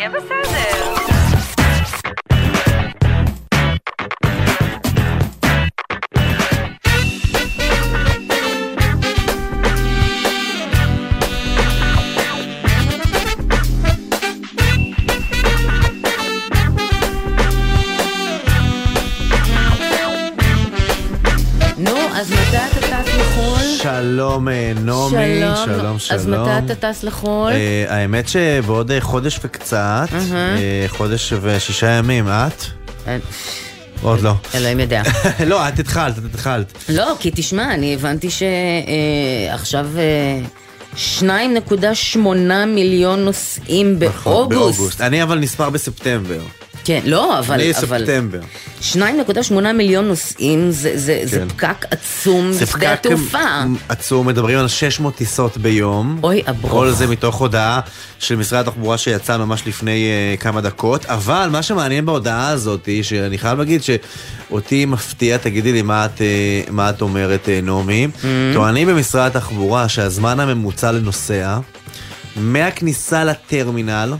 יהיה בסדר. נו, שלום אה, נעמי, שלום שלום. אז מתי אתה טס לחו"ל? אה, האמת שבעוד אה, חודש וקצת, אה, חודש ושישה ימים, את? עוד לא. אלוהים יודע. לא, את התחלת, את התחלת. לא, כי תשמע, אני הבנתי שעכשיו 2.8 מיליון נוסעים נכון, באוגוסט. אני אבל נספר בספטמבר. כן, לא, אבל... אני ספטמבר. 2.8 מיליון נוסעים זה, זה, זה כן. פקק עצום זה בשדה פקק התעופה. עצום, מדברים על 600 טיסות ביום. אוי, הברוך. כל זה מתוך הודעה של משרד התחבורה שיצאה ממש לפני uh, כמה דקות. אבל מה שמעניין בהודעה הזאת, שאני חייב להגיד שאותי מפתיע, תגידי לי מה את, uh, מה את אומרת, uh, נעמי. Mm-hmm. טוענים במשרד התחבורה שהזמן הממוצע לנוסע, מהכניסה לטרמינל,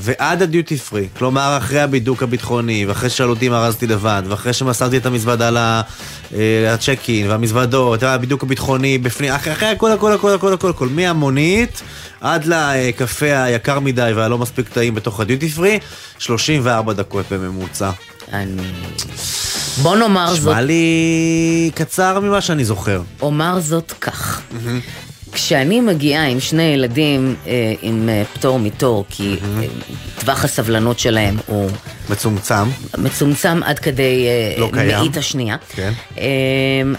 ועד הדיוטי פרי, כלומר אחרי הבידוק הביטחוני, ואחרי ששאלו אותי אם ארזתי לבד, ואחרי שמסרתי את המזוודה אה, לצ'ק אין, והמזוודות, הבידוק הביטחוני בפנים, אחרי, אחרי הכל הכל הכל הכל הכל הכל, מהמונית עד לקפה היקר מדי והלא מספיק טעים בתוך הדיוטי פרי, 34 דקות בממוצע. אני... בוא נאמר זאת, נשמע לי קצר ממה שאני זוכר. אומר זאת כך. כשאני מגיעה עם שני ילדים אה, עם אה, פטור מתור, כי אה, טווח הסבלנות שלהם הוא מצומצם. מצומצם עד כדי אה, לא קיים. מאית השנייה. כן. אה,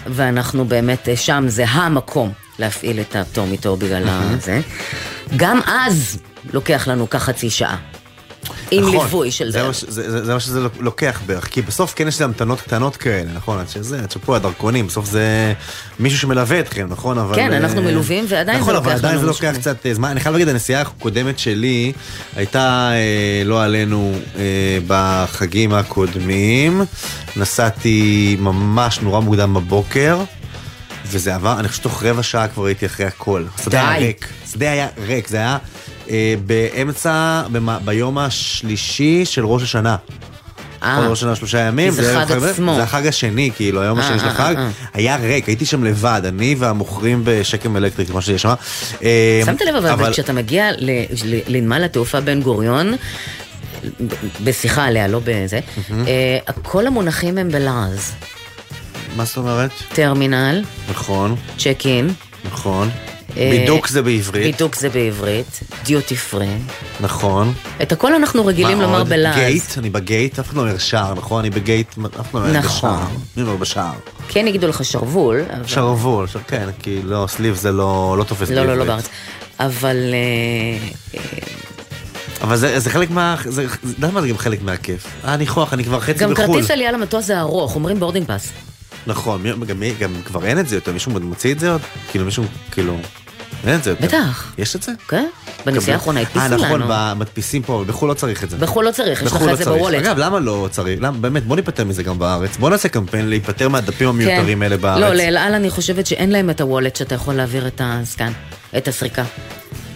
ואנחנו באמת, אה, שם זה המקום להפעיל את הפטור מתור בגלל זה. גם אז לוקח לנו כחצי שעה. עם נכון, ליווי של זה זה. זה, זה, זה מה שזה לוקח בערך, כי בסוף כן יש המתנות קטנות כאלה, נכון? עד שזה, עד שפה הדרכונים, בסוף זה מישהו שמלווה אתכם, נכון? אבל... כן, אה, אנחנו מלווים, ועדיין נכון, זה אבל לוקח עדיין לנו זה לוקח. קצת אה, זמן. אני חייב להגיד, הנסיעה הקודמת שלי הייתה, אה, לא עלינו, אה, בחגים הקודמים. נסעתי ממש נורא מוקדם בבוקר. וזה עבר, אני חושב שתוך רבע שעה כבר הייתי אחרי הכל. השדה היה די. ריק. השדה היה ריק, זה היה באמצע, במה- ביום השלישי של ראש השנה. אה, כל ראש השנה שלושה ימים. כי זה חג עצמו. זה החג השני, כאילו, היום אה, השני של אה, החג. אה, אה. היה ריק, הייתי שם לבד, אני והמוכרים בשקם אלקטריק, מה שיש שם. אה, שמת לב אבל, כשאתה מגיע לנמל התעופה בן גוריון, בשיחה עליה, לא בזה, אה, כל המונחים הם בלעז. מה זאת אומרת? טרמינל, נכון, צ'ק אין, נכון. אה, בידוק זה בעברית, בידוק זה בעברית, דיוטי פרי. נכון. את הכל אנחנו רגילים לומר? בלעז. גייט, אני בגייט, אף אחד לא אומר שער, נכון? אני בגייט, אף אחד לא אומר נכון. בשער. מי אומר בשער? כן יגידו לך שרוול. שרוול, כן, כי לא, סליב זה לא לא תופס לא, לא, לא בעברית. בארץ. אבל אה, אה, אבל זה זה חלק מה... זה- למה זה גם חלק מהכיף? אה, ניחוח, אני כבר חצי גם בחו"ל. כרטיס עלייה למטוס זה ארוך, אומרים boarding pass. נכון, מי- גם, כבר אין את זה יותר, מישהו מוציא את זה עוד? כאילו מישהו, כאילו, אין את זה יותר. בטח. יש את זה? כן? בנסיעה האחרונה הדפיסו אה, לנו. נכון, מדפיסים פה, בחו"ל לא צריך את זה. בחו"ל לא צריך, יש לך בחו"ל את זה לא צריך. בוולט. אגב, למה לא צריך? למה, באמת, בוא ניפטר מזה גם בארץ. בוא נעשה קמפיין להיפטר מהדפים המיותרים האלה בארץ. לא, לאל על אני חושבת שאין להם את הוולט שאתה יכול להעביר את ה scan, את הסריקה.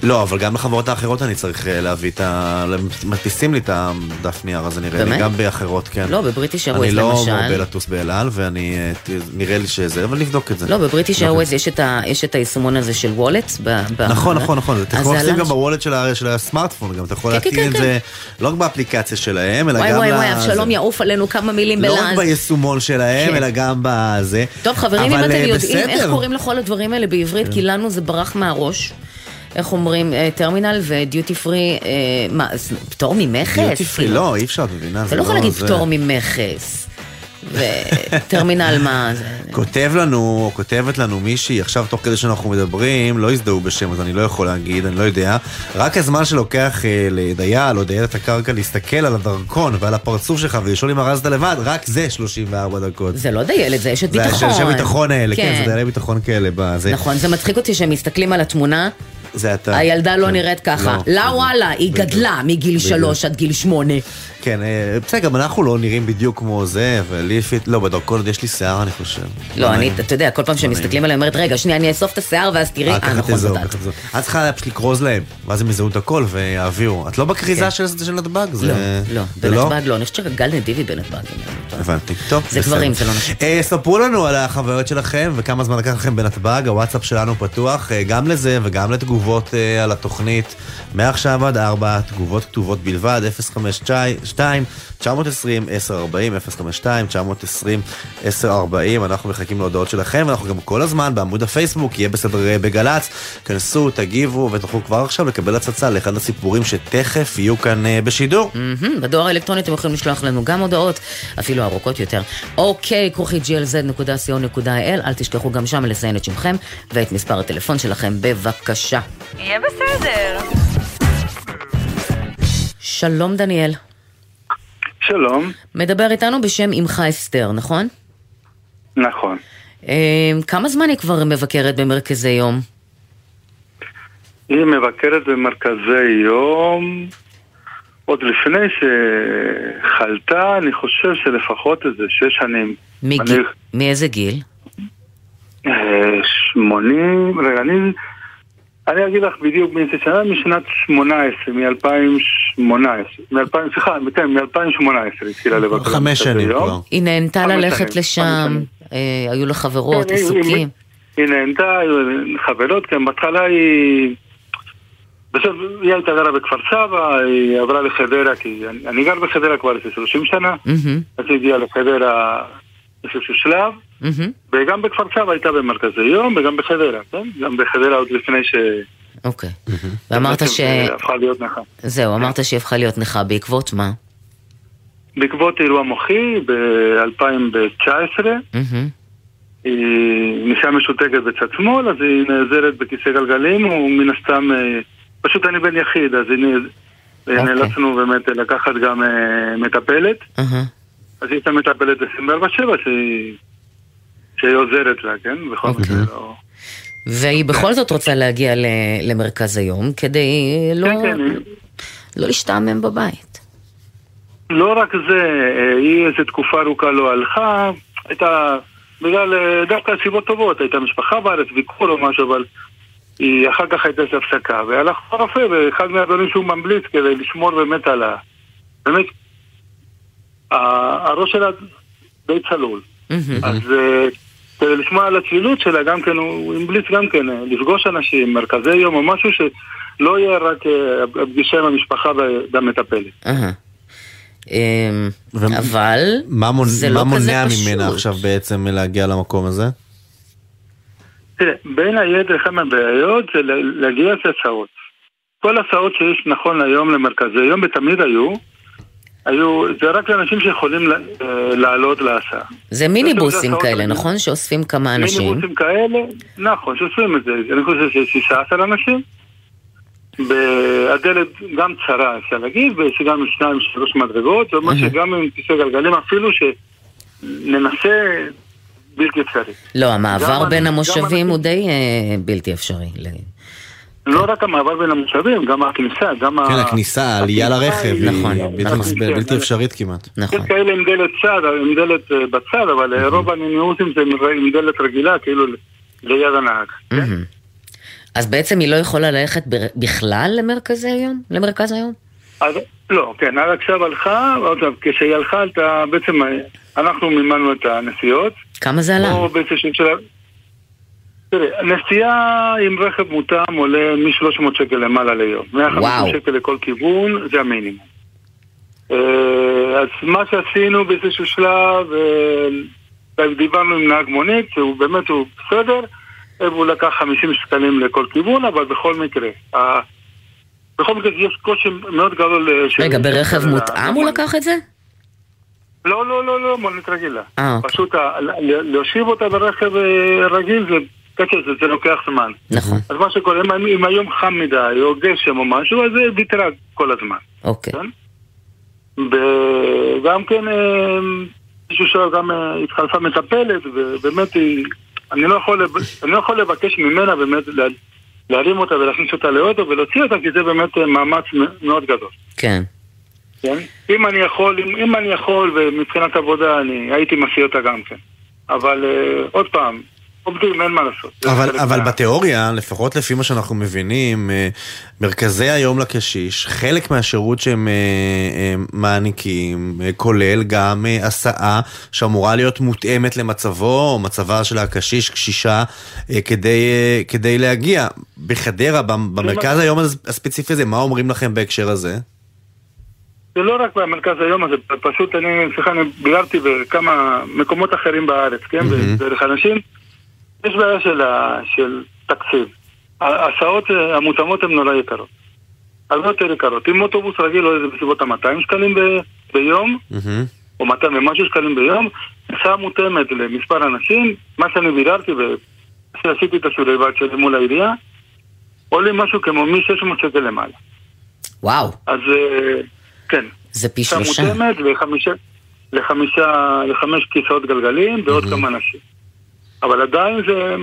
לא, אבל גם לחברות האחרות אני צריך אה, להביא את ה... מדפיסים לי את הדף נייר הזה נראה לי? גם באחרות, כן. לא, בבריטיש אני איירווייז לא למשל. מרבה לטוס באל על, ואני, אה, נראה לי שזה, אבל נבדוק את זה. לא, בבריטיש את איירווייז יש את את היישומון הזה של וולט. נכון, נכון, נכון, אתה יכול לשים גם בוולט של הסמארטפון, גם אתה יכול כן, כן, להטעין את כן, זה, לא רק באפליקציה שלהם, אלא וואי גם וואי ל- וואי, אבשלום. יעוף עלינו כמה מילים לא רק בלעז. ביישומון שלהם. אלא גם בזה. טוב, חברים, אם אתם אה, יודעים איך. קוראים לכל הדברים האלה בעברית, כי לנו זה ברח מהראש. איך אומרים, אה, טרמינל ודיוטי פרי, אה, מה, פטור ממכס? דיוטי פרי? לא, אי אפשר, את מבינה? אתה לא יכול להגיד זה- פטור ממכס. וטרמינל מה זה? כותב לנו, או כותבת לנו מישהי, עכשיו תוך כדי שאנחנו מדברים, לא הזדהו בשם, אז אני לא יכול להגיד, אני לא יודע. רק הזמן שלוקח אה, לדייל או דיילת הקרקע להסתכל על הדרכון ועל הפרצוף שלך ולשאול אם ארזת לבד, רק זה 34 דקות. זה לא דיילת, זה אשת זה ביטחון. אנשי ביטחון האלה, כן, זה דיילי ביטחון כאלה בזה. נכון, זה מצחיק אותי שהם מסתכלים על התמונה, זה אתה. הילדה לא כן. נראית ככה. לא, לה וואלה, היא. גדלה מגיל. שלוש עד גיל שמונה. כן, אה, בסדר, גם אנחנו לא נראים בדיוק כמו זה, ולי. לא, בדרכון עוד יש לי שיער, אני חושב. לא, אני, נעים. אתה יודע, כל פעם שמסתכלים עליי, אומרת, רגע, שנייה, אני אאסוף את השיער ואז תראי, אה, אה, נכון, תזהו. את צריכה פשוט לכרוז להם, ואז הם יזהו את הכל ויעבירו. את לא בכריזה כן. של נתב"ג? לא, זה- לא, זה לא? בנתב"ג לא, אני חושבת שגל נדיבי בנתב"ג. אני לא. הבנתי. טוב, זה. גברים, זה לא נשים. אה, ספרו לנו על החוויות שלכם וכמה זמן לקח לכם בנתב"ג, הוואטסאפ שלנו פתוח גם לזה וגם לתגובות על התוכנית. מעכשיו עד 4, תגובות כתובות בלבד, 052 920 1040 052 920 1040 אנחנו מחכים להודעות שלכם ואנחנו גם כל הזמן בעמוד הפייסבוק יהיה בסדר אה, בגל"צ כנסו תגיבו ותוכלו כבר עכשיו לקבל הצצה לאחד הסיפורים שתכף יהיו כאן אה, בשידור. מהמם, בדואר האלקטרוני אתם יכולים לשלוח לנו גם הודעות, אפילו ארוכות יותר. אוקיי, כרוכי glz.co.il, אל תשכחו גם שם לציין את שמכם ואת מספר הטלפון שלכם, בבקשה. יהיה בסדר. שלום דניאל, שלום, מדבר איתנו בשם אמך אסתר, נכון? נכון. אה, כמה זמן היא כבר מבקרת במרכזי יום? היא מבקרת במרכזי יום עוד לפני שחלתה, אני חושב שלפחות איזה שש שנים. מגיל, אני- מאיזה גיל? אה, שמונים, רגע, אני, אני אגיד לך בדיוק מאיזה שנה, משנת 18, מ-2018, מ-2000, סליחה, כן, מ-2018 התחילה לבקר. חמש שנים. כבר. היא נהנתה ללכת לשם. אה, היו לה חברות, כן, עיסוקים. היא נהנתה, היו חברות, כן, בהתחלה היא... בסוף היא הייתה גרה בכפר סבא, היא עברה לחדרה, כי אני, אני גר בחדרה כבר איזה 30 שנה, אז היא הגיעה לחדרה איזשהו שלב, מהמם. וגם בכפר סבא הייתה במרכזי יום, וגם בחדרה, כן? גם בחדרה עוד לפני ש... אוקיי. ואמרת ש... הפכה להיות נכה. זהו, אמרת שהיא הפכה להיות נכה בעקבות מה? בעקבות אירוע מוחי ב-2019, מהמם. היא נסיעה משותקת בצד שמאל, אז היא נעזרת בכיסא גלגלים, ומן הסתם, אה, פשוט אני בן יחיד, אז היא נ- אוקיי. נאלצנו באמת לקחת גם אה, מטפלת, אהה. אז היא הייתה מטפלת 24/7 שהיא שהיא עוזרת לה, כן? בכל אוקיי. מקרה, לא... והיא בכל זאת רוצה להגיע למרכז היום כדי לא כן, כן, לא להשתעמם בבית. לא רק זה, אה, היא איזה תקופה ארוכה לא הלכה, הייתה בגלל אה, דווקא סיבות טובות, הייתה משפחה בארץ, ביקור או משהו, אבל היא אחר כך הייתה איזו הפסקה, והלך לרופא, ואחד מהדברים שהוא ממליץ כדי לשמור באמת על ה... באמת, הראש שלה די צלול. אז כדי לשמוע על הצלילות שלה, גם כן, הוא המליץ גם כן אה, לפגוש אנשים, מרכזי יום או משהו שלא יהיה רק אה, הפגישה עם המשפחה והמטפלת. אמ, אבל מה זה מה לא כזה מונע פשוט. ממנה עכשיו בעצם להגיע למקום הזה? תראה, בין היתר אחד מהבעיות זה להגיע להסעות. כל ההסעות שיש נכון להיום למרכזי יום, ותמיד היו, היו, זה רק לאנשים שיכולים אה, לעלות להסעה. זה מיניבוסים כאלה. נכון? שאוספים כמה אנשים. מיניבוסים כאלה, נכון, שעושים את זה. אני חושב שיש 16 אנשים. הדלת גם צרה, אפשר להגיד, ויש גם שניים, שלוש מדרגות, זאת אומרת. שגם עם כיסא גלגלים, אפילו שננסה, בלתי אפשרי. לא, המעבר בין המושבים הוא די אה, בלתי אפשרי. לא רק המעבר בין המושבים, גם הכניסה, גם ה... כן, הכניסה, העלייה לרכב, היא- נכון, היא בלתי נכון. בלתי אפשרית כמעט. נכון. יש כאלה עם דלת צד, עם דלת אה, בצד, אבל אה, רוב הנימוסים זה עם- דלת רגילה, כאילו ליד הנהג. כן? מהמם. אז בעצם היא לא יכולה ללכת ב- בכלל למרכזי היום? למרכז היום? אז לא, כן, עד עכשיו הלכה, עוד פעם, כשהיא הלכה, בעצם אה, אנחנו מימנו את הנסיעות, כמה זה עלה? תראה, נסיעה עם רכב מותאם עולה מ-300 שקל למעלה ליום. 150 וואו. שקל לכל כיוון, זה המינימום. אה, אז מה שעשינו באיזשהו שלב, אה, דיברנו עם נהג מונית, שהוא באמת, הוא בסדר, והוא לקח 50 שקלים לכל כיוון, אבל בכל מקרה, בכל מקרה יש קושי מאוד גדול. אה, רגע, ברכב מותאם הוא לקח את זה? לא, לא, לא, לא, מונית רגילה. אוקיי. פשוט להושיב אותה ברכב רגיל זה, קשה, זה, זה לוקח זמן. נכון, אז מה שקורה, אם, אם היום חם מדי או גשם או משהו, אז זה ויתרה כל הזמן. אוקיי. כן? וגם כן, אה, מישהו שלב גם אה, התחלפה מטפלת, ובאמת היא... אני לא יכול, אני לא יכול לבקש ממנה באמת לה- להרים אותה ולהכניס אותה לאוטו ולהוציא אותה, כי זה באמת אה, מאמץ מאוד גדול. כן. כן? אם אני יכול, אם, אם אני יכול, ומבחינת עבודה אני הייתי מסיע אותה גם כן. אבל uh, עוד פעם, עובדים, אין מה לעשות. אבל, אבל. בתיאוריה, לפחות לפי מה שאנחנו מבינים, אה, מרכזי היום לקשיש, חלק מהשירות שהם אה, מעניקים, כולל גם הסעה שאמורה להיות מותאמת למצבו או מצבה של הקשיש, קשישה, כדי, כדי להגיע. בחדרה, במרכז היום הספציפי הזה, מה אומרים לכם בהקשר הזה? זה לא רק במרכז היום הזה, פשוט אני, סליחה, אני ביררתי בכמה מקומות אחרים בארץ, כן? Mm-hmm. דרך אנשים. יש בעיה של, של תקציב. ההסעות המותאמות הן נורא יקרות. הרבה יותר יקרות. אם אוטובוס רגיל עולה בסביבות ה-200 שקלים ב, ביום, mm-hmm. או 200 ומשהו שקלים ביום, הסעה מותאמת למספר אנשים, מה שאני ביררתי ועשיתי את השיעורי בית שלי מול העירייה, עולים משהו כמו מ-600 שקל למעלה. וואו. אז... אה, כן. זה פי שלושה. מותאמת לחמישה, לחמישה, לחמש כיסאות גלגלים ועוד mm-hmm. כמה אנשים. אבל עדיין זה,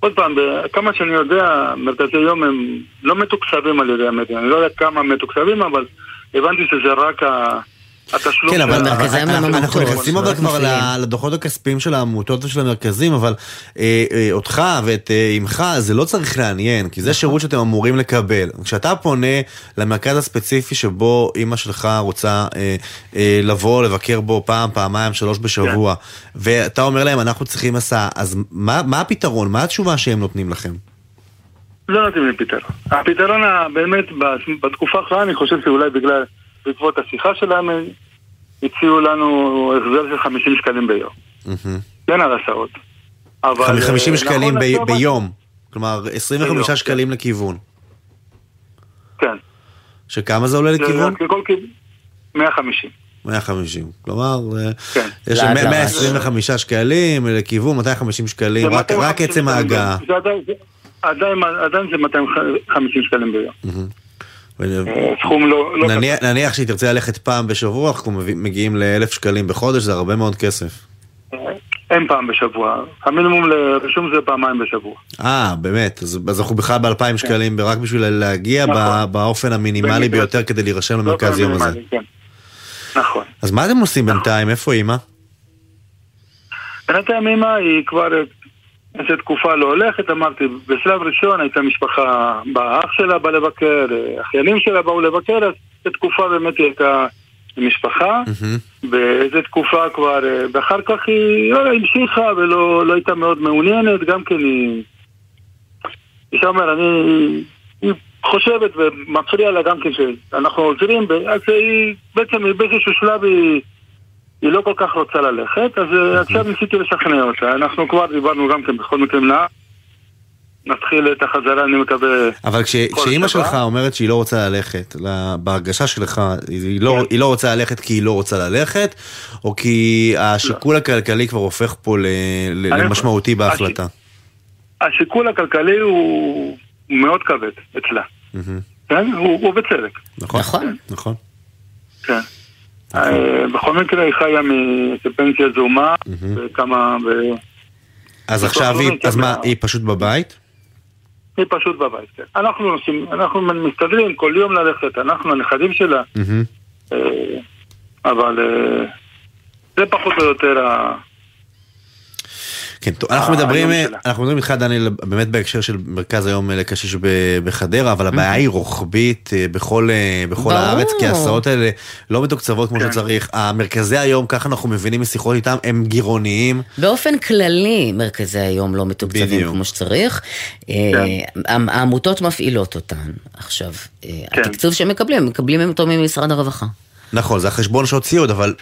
עוד פעם, כמה שאני יודע, מרכזי יום הם לא מתוקצבים על ידי המדינה. אני לא יודע כמה מתוקצבים, אבל הבנתי שזה רק ה... התשלום כן, אבל אנחנו נכנסים אבל כבר לדוחות הכספיים של העמותות ושל המרכזים, אבל אה, אה, אותך ואת אמך אה, זה לא צריך לעניין, כי זה נכון. שירות שאתם אמורים לקבל. כשאתה פונה למרכז הספציפי שבו אימא שלך רוצה לבוא, לבקר בו פעם, פעמיים, שלוש בשבוע, כן. ואתה אומר להם, אנחנו צריכים הסעה, אז מה הפתרון? מה התשובה שהם נותנים לכם? לא נותנים לי פתרון. הפתרון באמת בתקופה האחרונה, אני חושב שאולי בגלל... בעקבות השיחה שלהם הציעו לנו החזר של 50 שקלים ביום. כן, על הסעות. 50 אה, שקלים נכון, ביום, כלומר 25 שקלים לכיוון. כן. שכמה זה עולה לכיוון? 150. 150, כלומר, אה, כן. יש 125 שקלים לכיוון, 250 שקלים, רק עצם ההגעה. עדיין זה 250 שקלים ביום. סכום לא... לא נניח, נניח שהיא תרצה ללכת פעם בשבוע, אנחנו מגיעים לאלף שקלים בחודש, זה הרבה מאוד כסף. אין פעם בשבוע. המינימום לרישום זה פעמיים בשבוע. אה, באמת. אז, אז אנחנו בכלל באלפיים כן. שקלים, רק בשביל להגיע נכון. באופן המינימלי ביותר כדי להירשם למרכז יום הזה. כן. נכון. אז מה אתם עושים בינתיים? איפה אימא? בינתיים אימא היא כבר איזה תקופה לא הולכת, אמרתי, בשלב ראשון הייתה משפחה, אח שלה בא לבקר, אחיינים שלה באו לבקר, אז בתקופה באמת היא הייתה משפחה, mm-hmm. תקופה כבר, ואחר כך היא לא, המשיכה ולא לא הייתה מאוד מעוניינת, גם כן היא... אישה אומר, אני... היא חושבת ומפריע לה גם כן שאנחנו עוזרים, אז היא בעצם באיזשהו שלב היא... היא לא כל כך רוצה ללכת, אז אה, עכשיו ניסיתי לשכנע אותה. אנחנו כבר דיברנו גם כן בכל מקרה נא. נתחיל את החזרה, אני מקווה... אבל כשאימא שלך אומרת שהיא לא רוצה ללכת, בהרגשה שלך, היא לא, כן. היא לא רוצה ללכת כי היא לא רוצה ללכת, או כי השיקול לא. הכלכלי כבר הופך פה למשמעותי בהחלטה? השיקול הכלכלי הוא מאוד כבד אצלה. כן? הוא בצדק. נכון, נכון. נכון. כן. אה, בכל מקרה היא חיה מפנסיה זומה וכמה... אז עכשיו היא, אז מה, היא פשוט בבית? היא פשוט בבית, כן. אנחנו נוסעים, אנחנו מסתדרים כל יום ללכת, אנחנו הנכדים שלה, אה, אבל אה, זה פחות או יותר כן, טוב, אנחנו מדברים, אנחנו מדברים איתך דניאל באמת בהקשר של מרכז היום לקשיש בחדרה, אבל הבעיה היא רוחבית אה, בכל, אה, בכל הארץ, כי ההסעות האלה לא מתוקצבות כמו כן. שצריך. המרכזי היום, ככה אנחנו מבינים משיחות איתם, הם גירעוניים. באופן כללי, מרכזי היום לא מתוקצבים בדיוק. כמו שצריך. אה, כן. העמותות מפעילות אותן. עכשיו, כן. התקצוב שהם מקבלים, מקבלים הם אותו ממשרד הרווחה. נכון, זה החשבון עוד, אבל,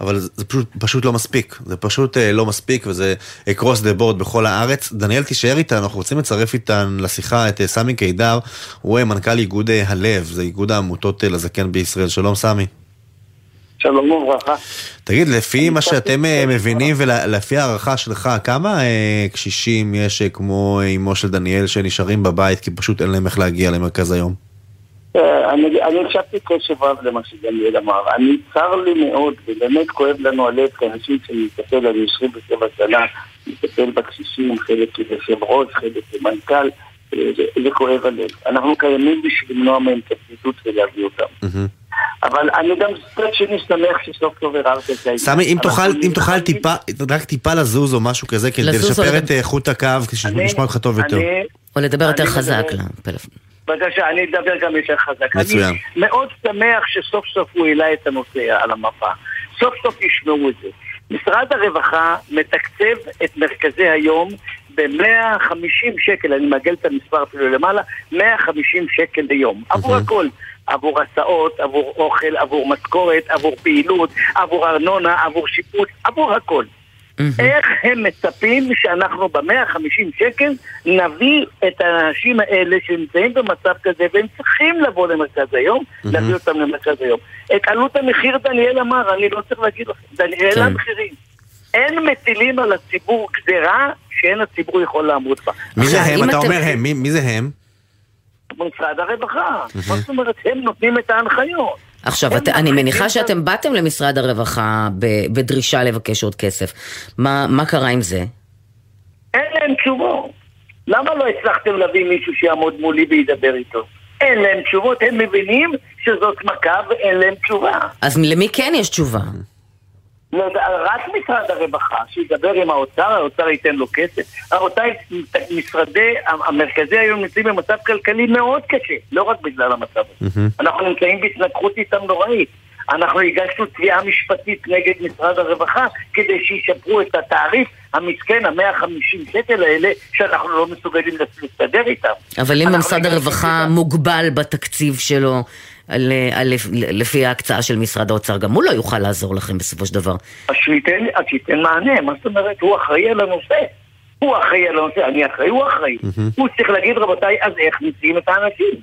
אבל זה פשוט, פשוט לא מספיק. זה פשוט אה, לא מספיק, וזה across the board בכל הארץ. דניאל, תישאר איתנו, אנחנו רוצים לצרף איתן לשיחה את אה, סמי קידר, הוא אה, מנכ"ל איגוד אה, הלב, זה איגוד העמותות אה, לזקן בישראל. שלום, סמי. שלום וברכה. תגיד, לפי מה שאתם אה, מבינים ולפי הערכה שלך, כמה אה, קשישים יש כמו אמו של דניאל שנשארים בבית כי פשוט אין להם איך להגיע למרכז היום? אה, אני הקשבתי קשב רב למה שדניאל אמר. אני צר לי מאוד, ובאמת כואב לנו הלב כאנשים שמסתכל, אני 27 שנה, מסתכל בקשישים, חלק כיושב ראש, חלק כמנכ"ל, זה, זה כואב הלב. אנחנו קיימים בשביל למנוע מהם את הבדידות ולהביא אותם. אבל אני גם מצד שני שמח שסוף סוף הררת את זה. סמי, אם תוכל, אם תוכל טיפה, רק טיפה לזוז או משהו כזה, כדי לשפר. את איכות הקו, אני- שנשמע אותך טוב יותר. או לדבר יותר חזק לפלאפון. בבקשה, אני אדבר גם יותר חזק. מצוין. אני מאוד שמח שסוף סוף הוא העלה את הנושא על המפה. סוף סוף ישמעו את זה. משרד הרווחה מתקצב את מרכזי היום ב-150 שקל, אני מעגל את המספר אפילו למעלה, 150 שקל ליום. עבור הכל. עבור הסעות, עבור אוכל, עבור משכורת, עבור פעילות, עבור ארנונה, עבור שיפוץ, עבור הכל. איך הם מצפים שאנחנו ב-150 שקל נביא את האנשים האלה שנמצאים במצב כזה והם צריכים לבוא למרכז היום, נביא אותם למרכז היום. את עלות המחיר דניאל אמר, אני לא צריך להגיד לכם, דניאל כן. המחירים. אין מטילים על הציבור גזירה שאין הציבור יכול לעמוד בה. מי זה הם? אתה אומר הם, מי- מי זה הם? משרד הרווחה. מה זאת אומרת? הם נותנים את ההנחיות. עכשיו, את, אני מניחה את- שאתם באתם למשרד הרווחה בדרישה לבקש עוד כסף. מה, מה קרה עם זה? אין להם תשובות. למה לא הצלחתם להביא מישהו שיעמוד מולי וידבר איתו? אין להם תשובות, הם מבינים שזאת מכה ואין להם תשובה. אז למי כן יש תשובה? לא רק משרד הרווחה, שידבר עם האוצר, האוצר ייתן לו כסף. רבותיי, משרדי, המרכזי היום נמצאים במצב כלכלי מאוד קשה, לא רק בגלל המצב הזה. אנחנו נמצאים בהתנגחות איתם נוראית. אנחנו הגשנו תביעה משפטית נגד משרד הרווחה כדי שישפרו את התעריף המסכן, ה-150 שקל האלה, שאנחנו לא מסוגלים להסתדר איתם. אבל אם משרד הרווחה מוגבל בתקציב שלו, על, על, לפי ההקצאה של משרד האוצר, גם הוא לא יוכל לעזור לכם בסופו של דבר. אז שייתן, אז שייתן מענה, מה זאת אומרת? הוא אחראי על הנושא. הוא אחראי על הנושא, אני אחראי, הוא אחראי. הוא צריך להגיד, רבותיי, אז איך מציעים את האנשים?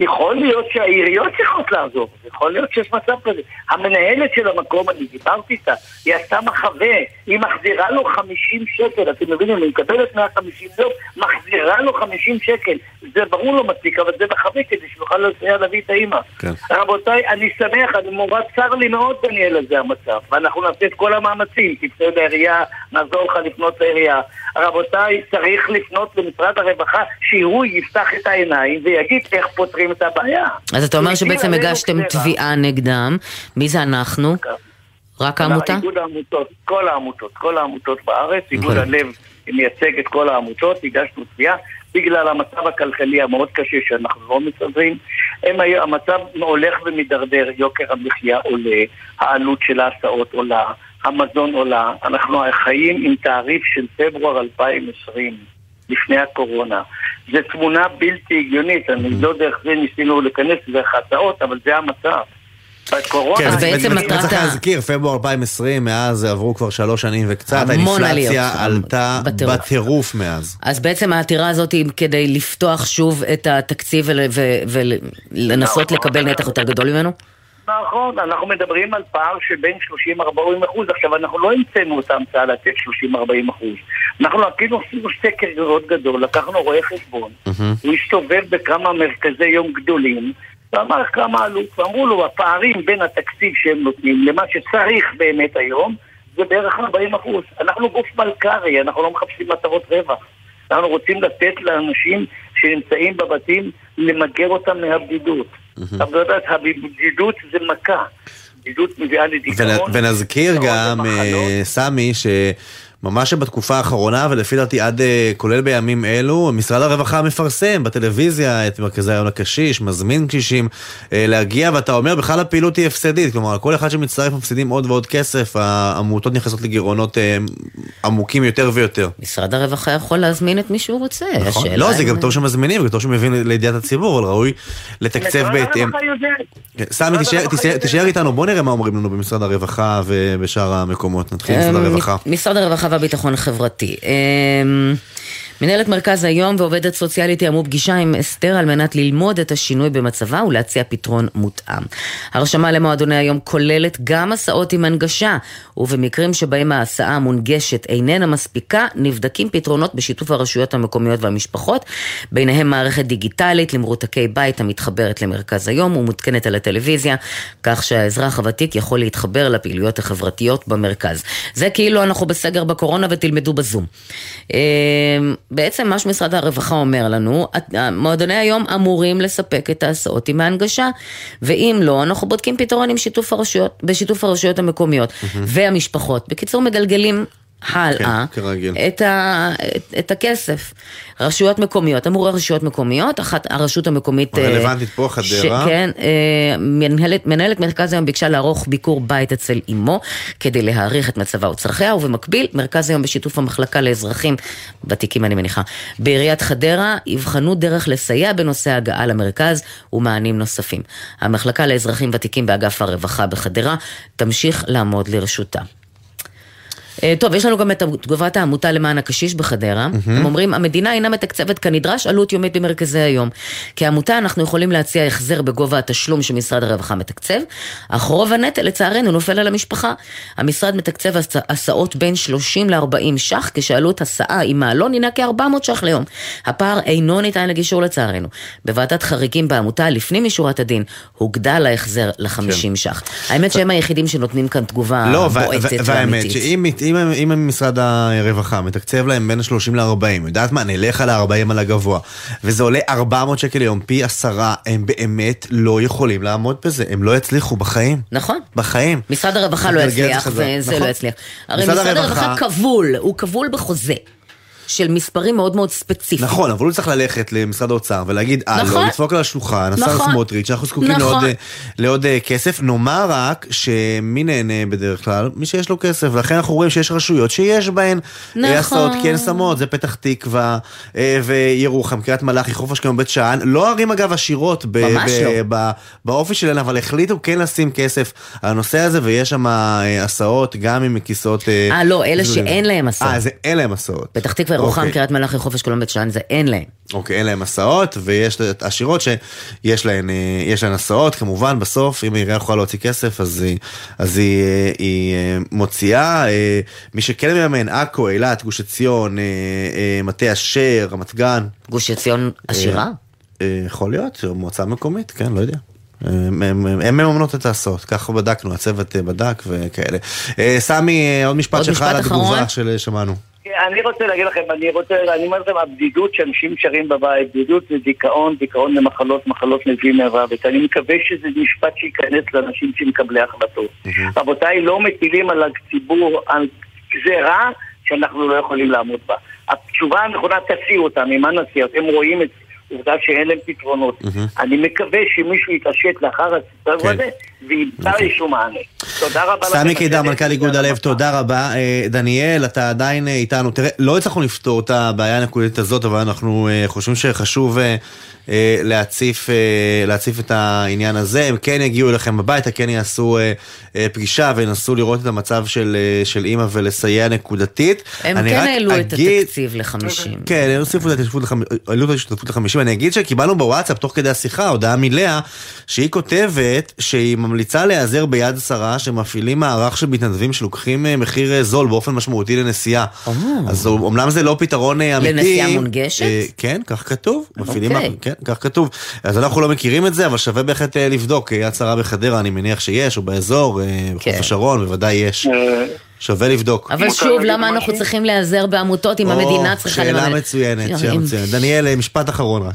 יכול להיות שהעיריות צריכות לעזור, יכול להיות שיש מצב כזה. המנהלת של המקום, אני דיברתי איתה, היא עשתה מחווה, היא מחזירה לו 50 שקל, אתם מבינים, היא מקבלת 150 יום, מחזירה לו 50 שקל. זה ברור לא מספיק, אבל זה מחווה כדי שיוכל לסייע להביא את האימא. כן. רבותיי, אני שמח, אני מורד צר לי מאוד, דניאל, על זה המצב. ואנחנו נעשה את כל המאמצים. תפנה לעירייה, נעזור לך לפנות לעירייה. רבותיי, צריך לפנות למשרד הרווחה, שהוא יפתח את העיניים ויגיד איך פותרים את הבעיה. אז אתה אומר שבעצם הגשתם. תביעה נגדם. מי זה אנחנו? רק העמותה? איגוד העמותות, כל העמותות, כל העמותות בארץ, איגוד אוקיי. הלב מייצג את כל העמותות, הגשנו תביעה בגלל המצב הכלכלי המאוד קשה שאנחנו לא מסתדרים. הם המצב הולך ומידרדר, יוקר המחיה עולה, העלות של ההסעות עולה, המזון עולה. אנחנו חיים עם תעריף של פברואר 2020. לפני הקורונה. זו תמונה בלתי הגיונית, אני לא דרך זה ניסינו להיכנס דרך הצעות, אבל זה המצב. כן, אז בעצם מטרת צריך להזכיר, פברואר 2020, מאז עברו כבר שלוש שנים וקצת, האינפלציה. עלתה בטירוף. בטירוף מאז. אז בעצם העתירה הזאת היא כדי לפתוח שוב את התקציב ולנסות. לקבל נתח יותר גדול ממנו? נכון, אנחנו מדברים על פער של בין 30-40 אחוז. עכשיו, אנחנו לא המצאנו את ההמצאה לתת 30-40 אחוז. אנחנו עשינו עשינו סקר מאוד גדול, לקחנו רואה חשבון, הוא הסתובב בכמה מרכזי יום גדולים, ואמר כמה עלות, ואמרו לו, הפערים בין התקציב שהם נותנים למה שצריך באמת היום, זה בערך 40 אחוז. אנחנו גוף מלכ"רי, אנחנו לא מחפשים מטרות רווח. אנחנו רוצים לתת לאנשים שנמצאים בבתים, למגר אותם מהבדידות. יודעת, הבדידות זה מכה. בדידות מביאה לדיכאון. ונ- ונזכיר גם. אה, שממש בתקופה האחרונה, ולפי דעתי עד אה, כולל בימים אלו, משרד הרווחה מפרסם בטלוויזיה את מרכזי היום לקשיש, מזמין קשישים אה, להגיע, ואתה אומר בכלל הפעילות היא הפסדית, כלומר כל אחד שמצטרף מפסידים עוד ועוד כסף, העמותות נכנסות לגירעונות אה, עמוקים יותר ויותר. משרד הרווחה יכול להזמין את מי שהוא רוצה. נכון? לא, זה גם טוב שמזמינים, וטוב שמביאים לידיעת הציבור, אבל ראוי לתקצב בהתאם. כן, סמי, תישאר- איתנו, בוא נראה מה אומרים לנו במשרד הרווחה ובשאר המקומות. נתחיל עם משרד אמ, הרווחה. משרד הרווחה והביטחון החברתי. אמ, מנהלת מרכז היום ועובדת סוציאלית תיאמו פגישה עם אסתר על מנת ללמוד את השינוי במצבה ולהציע פתרון מותאם. הרשמה למועדוני היום כוללת גם הסעות עם הנגשה, ובמקרים שבהם ההסעה המונגשת איננה מספיקה, נבדקים פתרונות בשיתוף הרשויות המקומיות והמשפחות, ביניהם מערכת דיגיטלית למרותקי בית המתחברת למרכז היום ומותקנת על הטלוויזיה, כך שהאזרח הוותיק יכול להתחבר לפעילויות החברתיות במרכז. זה כאילו אנחנו בסגר בקורונה ותלמדו בזום. בעצם מה שמשרד הרווחה אומר לנו, מועדוני היום אמורים לספק את ההסעות עם ההנגשה, ואם לא, אנחנו בודקים פתרון עם שיתוף הרשויות, בשיתוף הרשויות המקומיות והמשפחות. בקיצור, מגלגלים הלאה כן, כרגיל. את, ה, את, את הכסף. רשויות מקומיות, אמרו רשויות מקומיות, אחת הרשות המקומית... אה, הרלוונטית פה, חדרה. ש, כן, אה, מנהלת, מנהלת מרכז היום ביקשה לערוך ביקור בית אצל אמו כדי להעריך את מצבה וצרכיה, ובמקביל, מרכז היום בשיתוף המחלקה לאזרחים, ותיקים אני מניחה, בעיריית חדרה, יבחנו דרך לסייע בנושא ההגעה למרכז ומענים נוספים. המחלקה לאזרחים ותיקים באגף הרווחה בחדרה תמשיך לעמוד לרשותה. אה, טוב, יש לנו גם את תגובת העמותה למען הקשיש בחדרה. הם אומרים, המדינה אינה מתקצבת כנדרש עלות יומית במרכזי היום. כעמותה אנחנו יכולים להציע החזר בגובה התשלום שמשרד הרווחה מתקצב, אך רוב הנטל לצערנו נופל על המשפחה. המשרד מתקצב הסעות בין 30 ל-40 ש"ח, כשעלות הסעה עם מעלון הינה כ-400 ש"ח ליום. הפער אינו ניתן לגישור לצערנו. בוועדת חריגים בעמותה, לפנים משורת הדין, הוגדל ההחזר ל-50 כן. ש"ח. האמת שהם היחידים שנותנים כאן תגובה לא, בועטת ואמיתית. אם, אם משרד הרווחה מתקצב להם בין ה-30 ל-40, יודעת מה, נלך על ה-40 על הגבוה, וזה עולה 400 שקל ליום, פי עשרה, הם באמת לא יכולים לעמוד בזה, הם לא יצליחו בחיים. נכון. בחיים. משרד הרווחה לא יצליח, וזה נכון. לא יצליח. הרי משרד, משרד הרווחה כבול, הוא כבול בחוזה. של מספרים מאוד מאוד ספציפיים. נכון, אבל הוא צריך ללכת למשרד האוצר ולהגיד, אה, לא, נכון, לדפוק על השולחן, השר נכון, סמוטריץ', אנחנו זקוקים נכון. לעוד, אה, לעוד אה, כסף. נאמר רק שמי נהנה בדרך כלל? מי שיש לו כסף, ולכן אנחנו רואים שיש רשויות שיש בהן נכון. הסעות כן שמות, זה פתח תקווה וירוחם, קריית מלאכי, חוף אשקלון, בית שאן. לא ערים אגב עשירות ב- ממש ב- לא. ב- באופי שלהן, אבל החליטו כן לשים כסף על הנושא הזה, ויש שם הסעות גם עם כיסאות... אה, לא, אלה שאין להם הסעות. אה, זה אין להם הסעות. פתח תקווה ירוחם, אוקיי. קריית מלאכי, חוף אשקלון, בית שאן, זה אין להם. אוקיי, אין להם הסעות, ויש עשירות שיש להן, אה, להן הסעות, כמובן, בסוף, אם העירייה יכולה להוציא כסף, אז, היא, אז היא, אה, היא אה, מוציאה. מי שכן מממן, עכו, אילת, גוש עציון, מטה אשר, רמת גן. גוש עציון עשירה? יכול להיות, מועצה מקומית, כן, לא יודע. הן מממנות את ההסעות, ככה בדקנו, הצוות בדק וכאלה. סמי, עוד משפט שלך על התגובה ששמענו. אני רוצה להגיד לכם, אני רוצה, אני אומר לכם, הבדידות שאנשים שרים בבית, בדידות זה דיכאון, דיכאון למחלות, מחלות מביא מהוות. אני מקווה שזה משפט שייכנס לאנשים שמקבלי החלטות. רבותיי, לא מטילים על הציבור, על גזירה שאנחנו לא יכולים לעמוד בה. התשובה הנכונה, תסיעו אותם, ממה נסיע? אתם רואים את. עובדה שאין להם פתרונות. אני מקווה שמישהו יתעשת לאחר הסיפור כן. הזה וימצא אוקיי. איזשהו מענה. תודה רבה. סמי קידר, מנכ"ל איגוד הלב, תודה רבה. אה, דניאל, אתה עדיין אה, איתנו. תראה, לא הצלחנו לפתור את הבעיה הנקודית הזאת, אבל אנחנו אה, חושבים שחשוב להציף, להציף את העניין הזה. הם כן יגיעו אליכם הביתה, כן יעשו פגישה וינסו לראות את המצב של, של אימא ולסייע נקודתית. הם כן העלו את התקציב ל-50. כן, הם הוסיפו את ההשתתפות ל-50. אני אגיד שקיבלנו בוואטסאפ, תוך כדי השיחה, הודעה מלאה, שהיא כותבת שהיא ממליצה להיעזר ביד שרה שמפעילים מערך של מתנדבים שלוקחים אה, מחיר אה, זול באופן משמעותי לנסיעה. אז אומנם זה לא פתרון אה, אמיתי. לנסיעה מונגשת? כן, כך כתוב. מפעילים, אוקיי. כן, כך כתוב. אז אנחנו לא מכירים את זה, אבל שווה בהחלט לבדוק. יד שרה בחדרה, אני מניח שיש, או באזור, בחוף כן. השרון, בוודאי יש. שווה לבדוק. אבל שוב, למה אנחנו צריכים להיעזר בעמותות אם המדינה צריכה לממן? שאלה מצוינת, שאלה מצוינת. דניאל, משפט אחרון רק.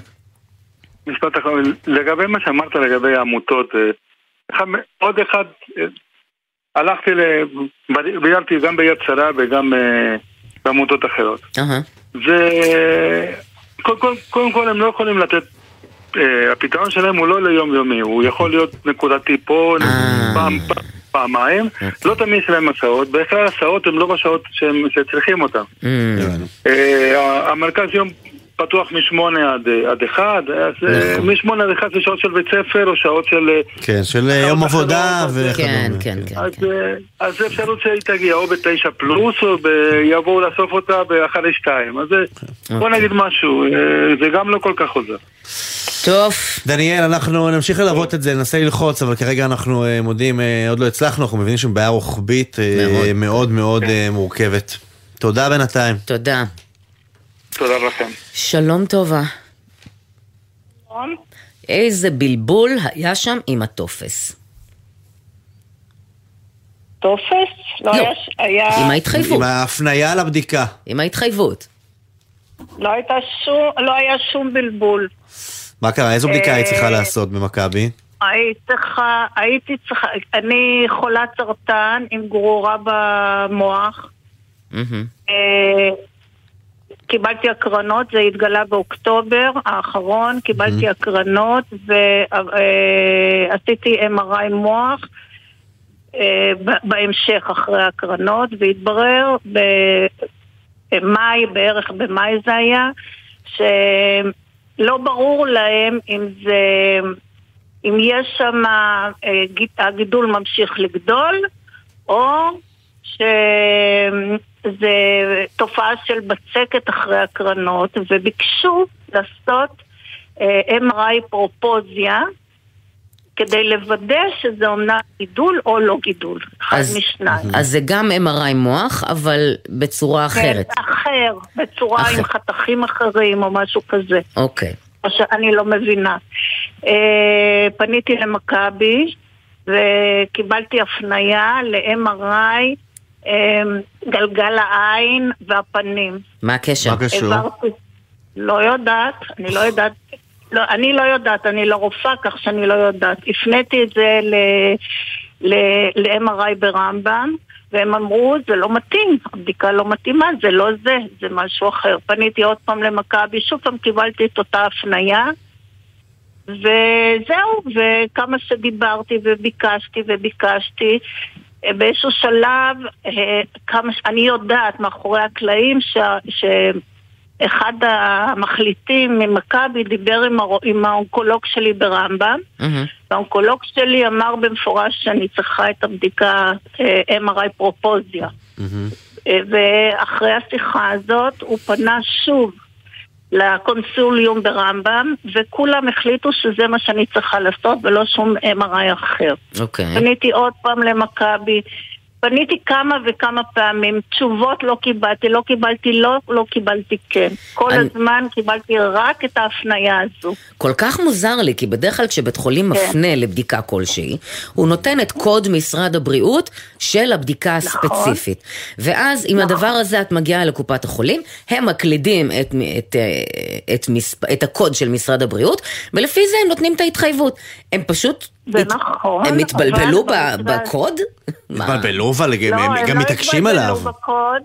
משפט אחרון. לגבי מה שאמרת לגבי העמותות, עוד אחד, הלכתי, ביירתי גם ביד שרה וגם אה, בעמותות אחרות. וקודם כל הם לא יכולים לתת, אה, הפתרון שלהם הוא לא ליום יומי, הוא יכול להיות נקודתי פה, אה. פעם, פעמיים, אוקיי. לא תמיד יש להם הסעות, בכלל הסעות הן לא בשעות שהם צריכים אותן. המרכז יום פתוח משמונה עד, עד אחד, אז אה, נכון. משמונה עד אחד זה שעות של בית ספר או שעות של... אה, כן, של אה, יום עבודה וכדומה. כן, כן, כן. אז, כן. אז זה אפשרות שהיא תגיע או בתשע פלוס או יבואו לאסוף אותה באחד לשתיים. אז בוא אוקיי. נגיד משהו, זה גם לא כל כך עוזר. טוב. דניאל, אנחנו נמשיך ללוות את זה, ננסה ללחוץ, אבל כרגע אנחנו מודים, עוד לא הצלחנו, אנחנו מבינים שבעיה רוחבית מאוד מאוד מורכבת. תודה בינתיים. תודה. תודה לכם. שלום טובה. איזה בלבול היה שם עם הטופס. טופס? לא, לא. היה... עם ההתחייבות. עם ההפניה לבדיקה. עם ההתחייבות. לא שום, לא היה שום בלבול. מה קרה? איזו בדיקה היית צריכה אה, לעשות במכבי? הייתי צריכה, הייתי צריכה, אני חולת סרטן עם גרורה במוח. אה, קיבלתי הקרנות, זה התגלה באוקטובר האחרון, קיבלתי הקרנות ועשיתי MRI מוח אה, בהמשך אחרי הקרנות, והתברר במאי, בערך במאי זה היה, שלא ברור להם אם זה, אם יש שם, אה, גיד- הגידול ממשיך לגדול, או שזה תופעה של בצקת אחרי הקרנות, וביקשו לעשות אה, MRI פרופוזיה כדי לוודא שזה אומנם גידול או לא גידול, אחד אז- משניים. אז זה גם MRI מוח, אבל בצורה אחרת. כן, אחר, בצורה אחר. עם חתכים אחרים או משהו כזה. אוקיי. או שאני לא מבינה. אה, פניתי למכבי וקיבלתי הפנייה ל-MRI אה, גלגל העין והפנים. מה הקשר? מה קשור? העברתי, לא יודעת, אני לא יודעת, לא, אני לא יודעת, אני לא רופאה כך שאני לא יודעת. הפניתי את זה ל-MRI ברמב"ם והם אמרו, זה לא מתאים, הבדיקה לא מתאימה, זה לא זה, זה משהו אחר. פניתי עוד פעם למכבי, שוב פעם קיבלתי את אותה הפנייה וזהו, וכמה שדיברתי וביקשתי וביקשתי, באיזשהו שלב, אה, כמה, ש- אני יודעת מאחורי הקלעים שה- שאחד המחליטים ממכבי דיבר עם, הרו- עם האונקולוג שלי ברמב"ם, מהמם. והאונקולוג שלי אמר במפורש שאני צריכה את הבדיקה אה, MRI פרופוזיה. מהמם. אה, ואחרי השיחה הזאת הוא פנה שוב לקונסוליום ברמב"ם, וכולם החליטו שזה מה שאני צריכה לעשות ולא שום MRI אחר. אוקיי. פניתי עוד פעם למכבי, פניתי כמה וכמה פעמים, תשובות לא קיבלתי, לא קיבלתי לא, לא קיבלתי כן. כל אני- הזמן קיבלתי רק את ההפניה הזו. כל כך מוזר לי, כי בדרך כלל כשבית חולים כן. מפנה לבדיקה כלשהי, הוא נותן את קוד משרד הבריאות של הבדיקה נכון. הספציפית. ואז עם הדבר הזה את מגיעה לקופת החולים, הם מקלידים את, את, אה, את, מספ... את הקוד של משרד הבריאות, ולפי זה הם נותנים את ההתחייבות. הם פשוט... זה נכון, הם התבלבלו בקוד? התבלבלו, אבל הם לא, הם הם גם לא מתעקשים התבלבלו עליו. בקוד.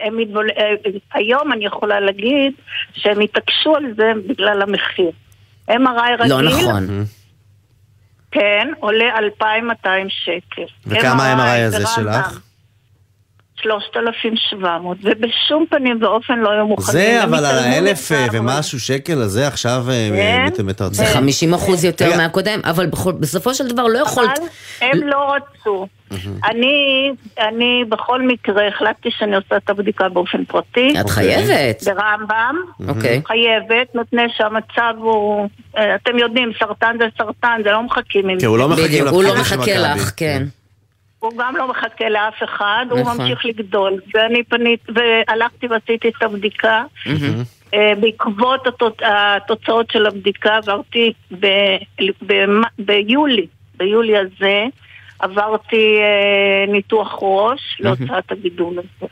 הם מתבול... אה, היום אני יכולה להגיד שהם התעקשו על זה בגלל המחיר. MRI רגיל, לא נכון. כן, עולה 2,200 שקל. וכמה ה-MRI הזה ברמב"ם, שלך? 3,700, ובשום פנים ואופן לא היו מוכנים. זה, אבל על האלף אה. ומשהו שקל הזה עכשיו אה, כן. מת- מתרצים. זה 50 אחוז יותר. מהקודם, אבל בסופו של דבר לא יכולת... אבל הם לא רצו. אני, אני בכל מקרה החלטתי שאני עושה את הבדיקה באופן פרטי. את חייבת. ברמב"ם, אוקיי. חייבת, מפני שהמצב הוא, אה, אתם יודעים, סרטן זה סרטן, זה לא מחכים עם לא מחכים בדיוק, הוא לא של מחכה. לך, כן. הוא גם לא מחכה לאף אחד, הוא נכון. ממשיך לגדול. ואני פנית, והלכתי ועשיתי את הבדיקה. אה, בעקבות התוצ- התוצאות של הבדיקה עברתי ב- ב- ביולי, ביולי הזה, עברתי אה, ניתוח ראש להוצאת הגידול הזה.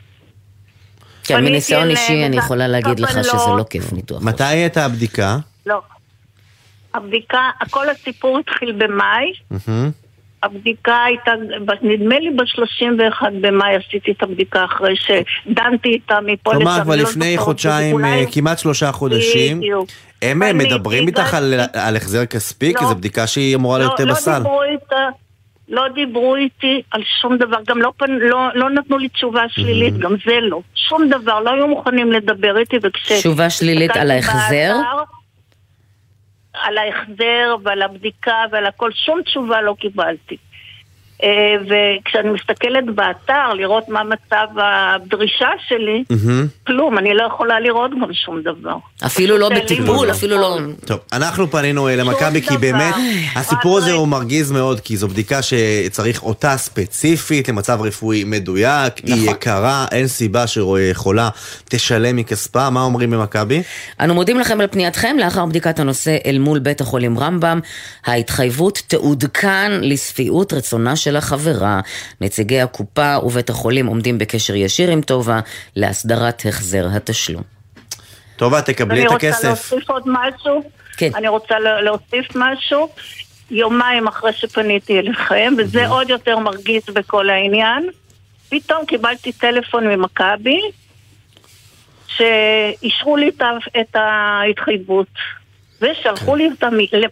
כן, מניסיון אישי אני יכולה להגיד לך שזה לא. לא כיף ניתוח. מתי הייתה הבדיקה? לא. הבדיקה, כל הסיפור התחיל במאי. הבדיקה הייתה, נדמה לי ב-31 במאי עשיתי את הבדיקה אחרי שדנתי איתה מפה כלומר, לשם, כבר אני לא לפני זוכרת, חודשיים, אולי- אה, כמעט שלושה חודשים. בדיוק. הם אה, מדברים איתך על- על החזר כספי? כי לא. זו בדיקה שהיא אמורה להיות לא, בסל. לא דיברו איתה, לא דיברו איתי על שום דבר, גם לא, פנ... לא, לא נתנו לי תשובה שלילית, גם זה לא. שום דבר, לא היו מוכנים לדבר איתי, וכש... תשובה שלילית על ההחזר? באתר, על ההחזר ועל הבדיקה ועל הכל, שום תשובה לא קיבלתי. אה, וכשאני מסתכלת באתר לראות מה מצב הדרישה שלי. כלום, אני לא יכולה לראות גם שום דבר. אפילו לא בטיפול, אפילו לא... טוב, אנחנו פנינו אה, למכבי כי. באמת הסיפור הזה הוא מרגיז מאוד כי זו בדיקה שצריך אותה ספציפית למצב רפואי מדויק, היא נכון. יקרה, אין סיבה שחולה תשלם מכספה, מה אומרים במכבי? אנו מודים לכם על פנייתכם לאחר בדיקת הנושא אל מול בית החולים רמב"ם. ההתחייבות תעודכן לשביעות רצונה של החברה. נציגי הקופה ובית החולים עומדים בקשר ישיר עם טובה להסדרת החזר התשלום. טובה, תקבלי אני את רוצה הכסף. להוסיף עוד משהו. כן. אני רוצה לה- להוסיף משהו. יומיים אחרי שפניתי אליכם, וזה עוד יותר מרגיז בכל העניין, פתאום קיבלתי טלפון ממכבי, שאישרו לי את ההתחייבות. ושלחו לי ל-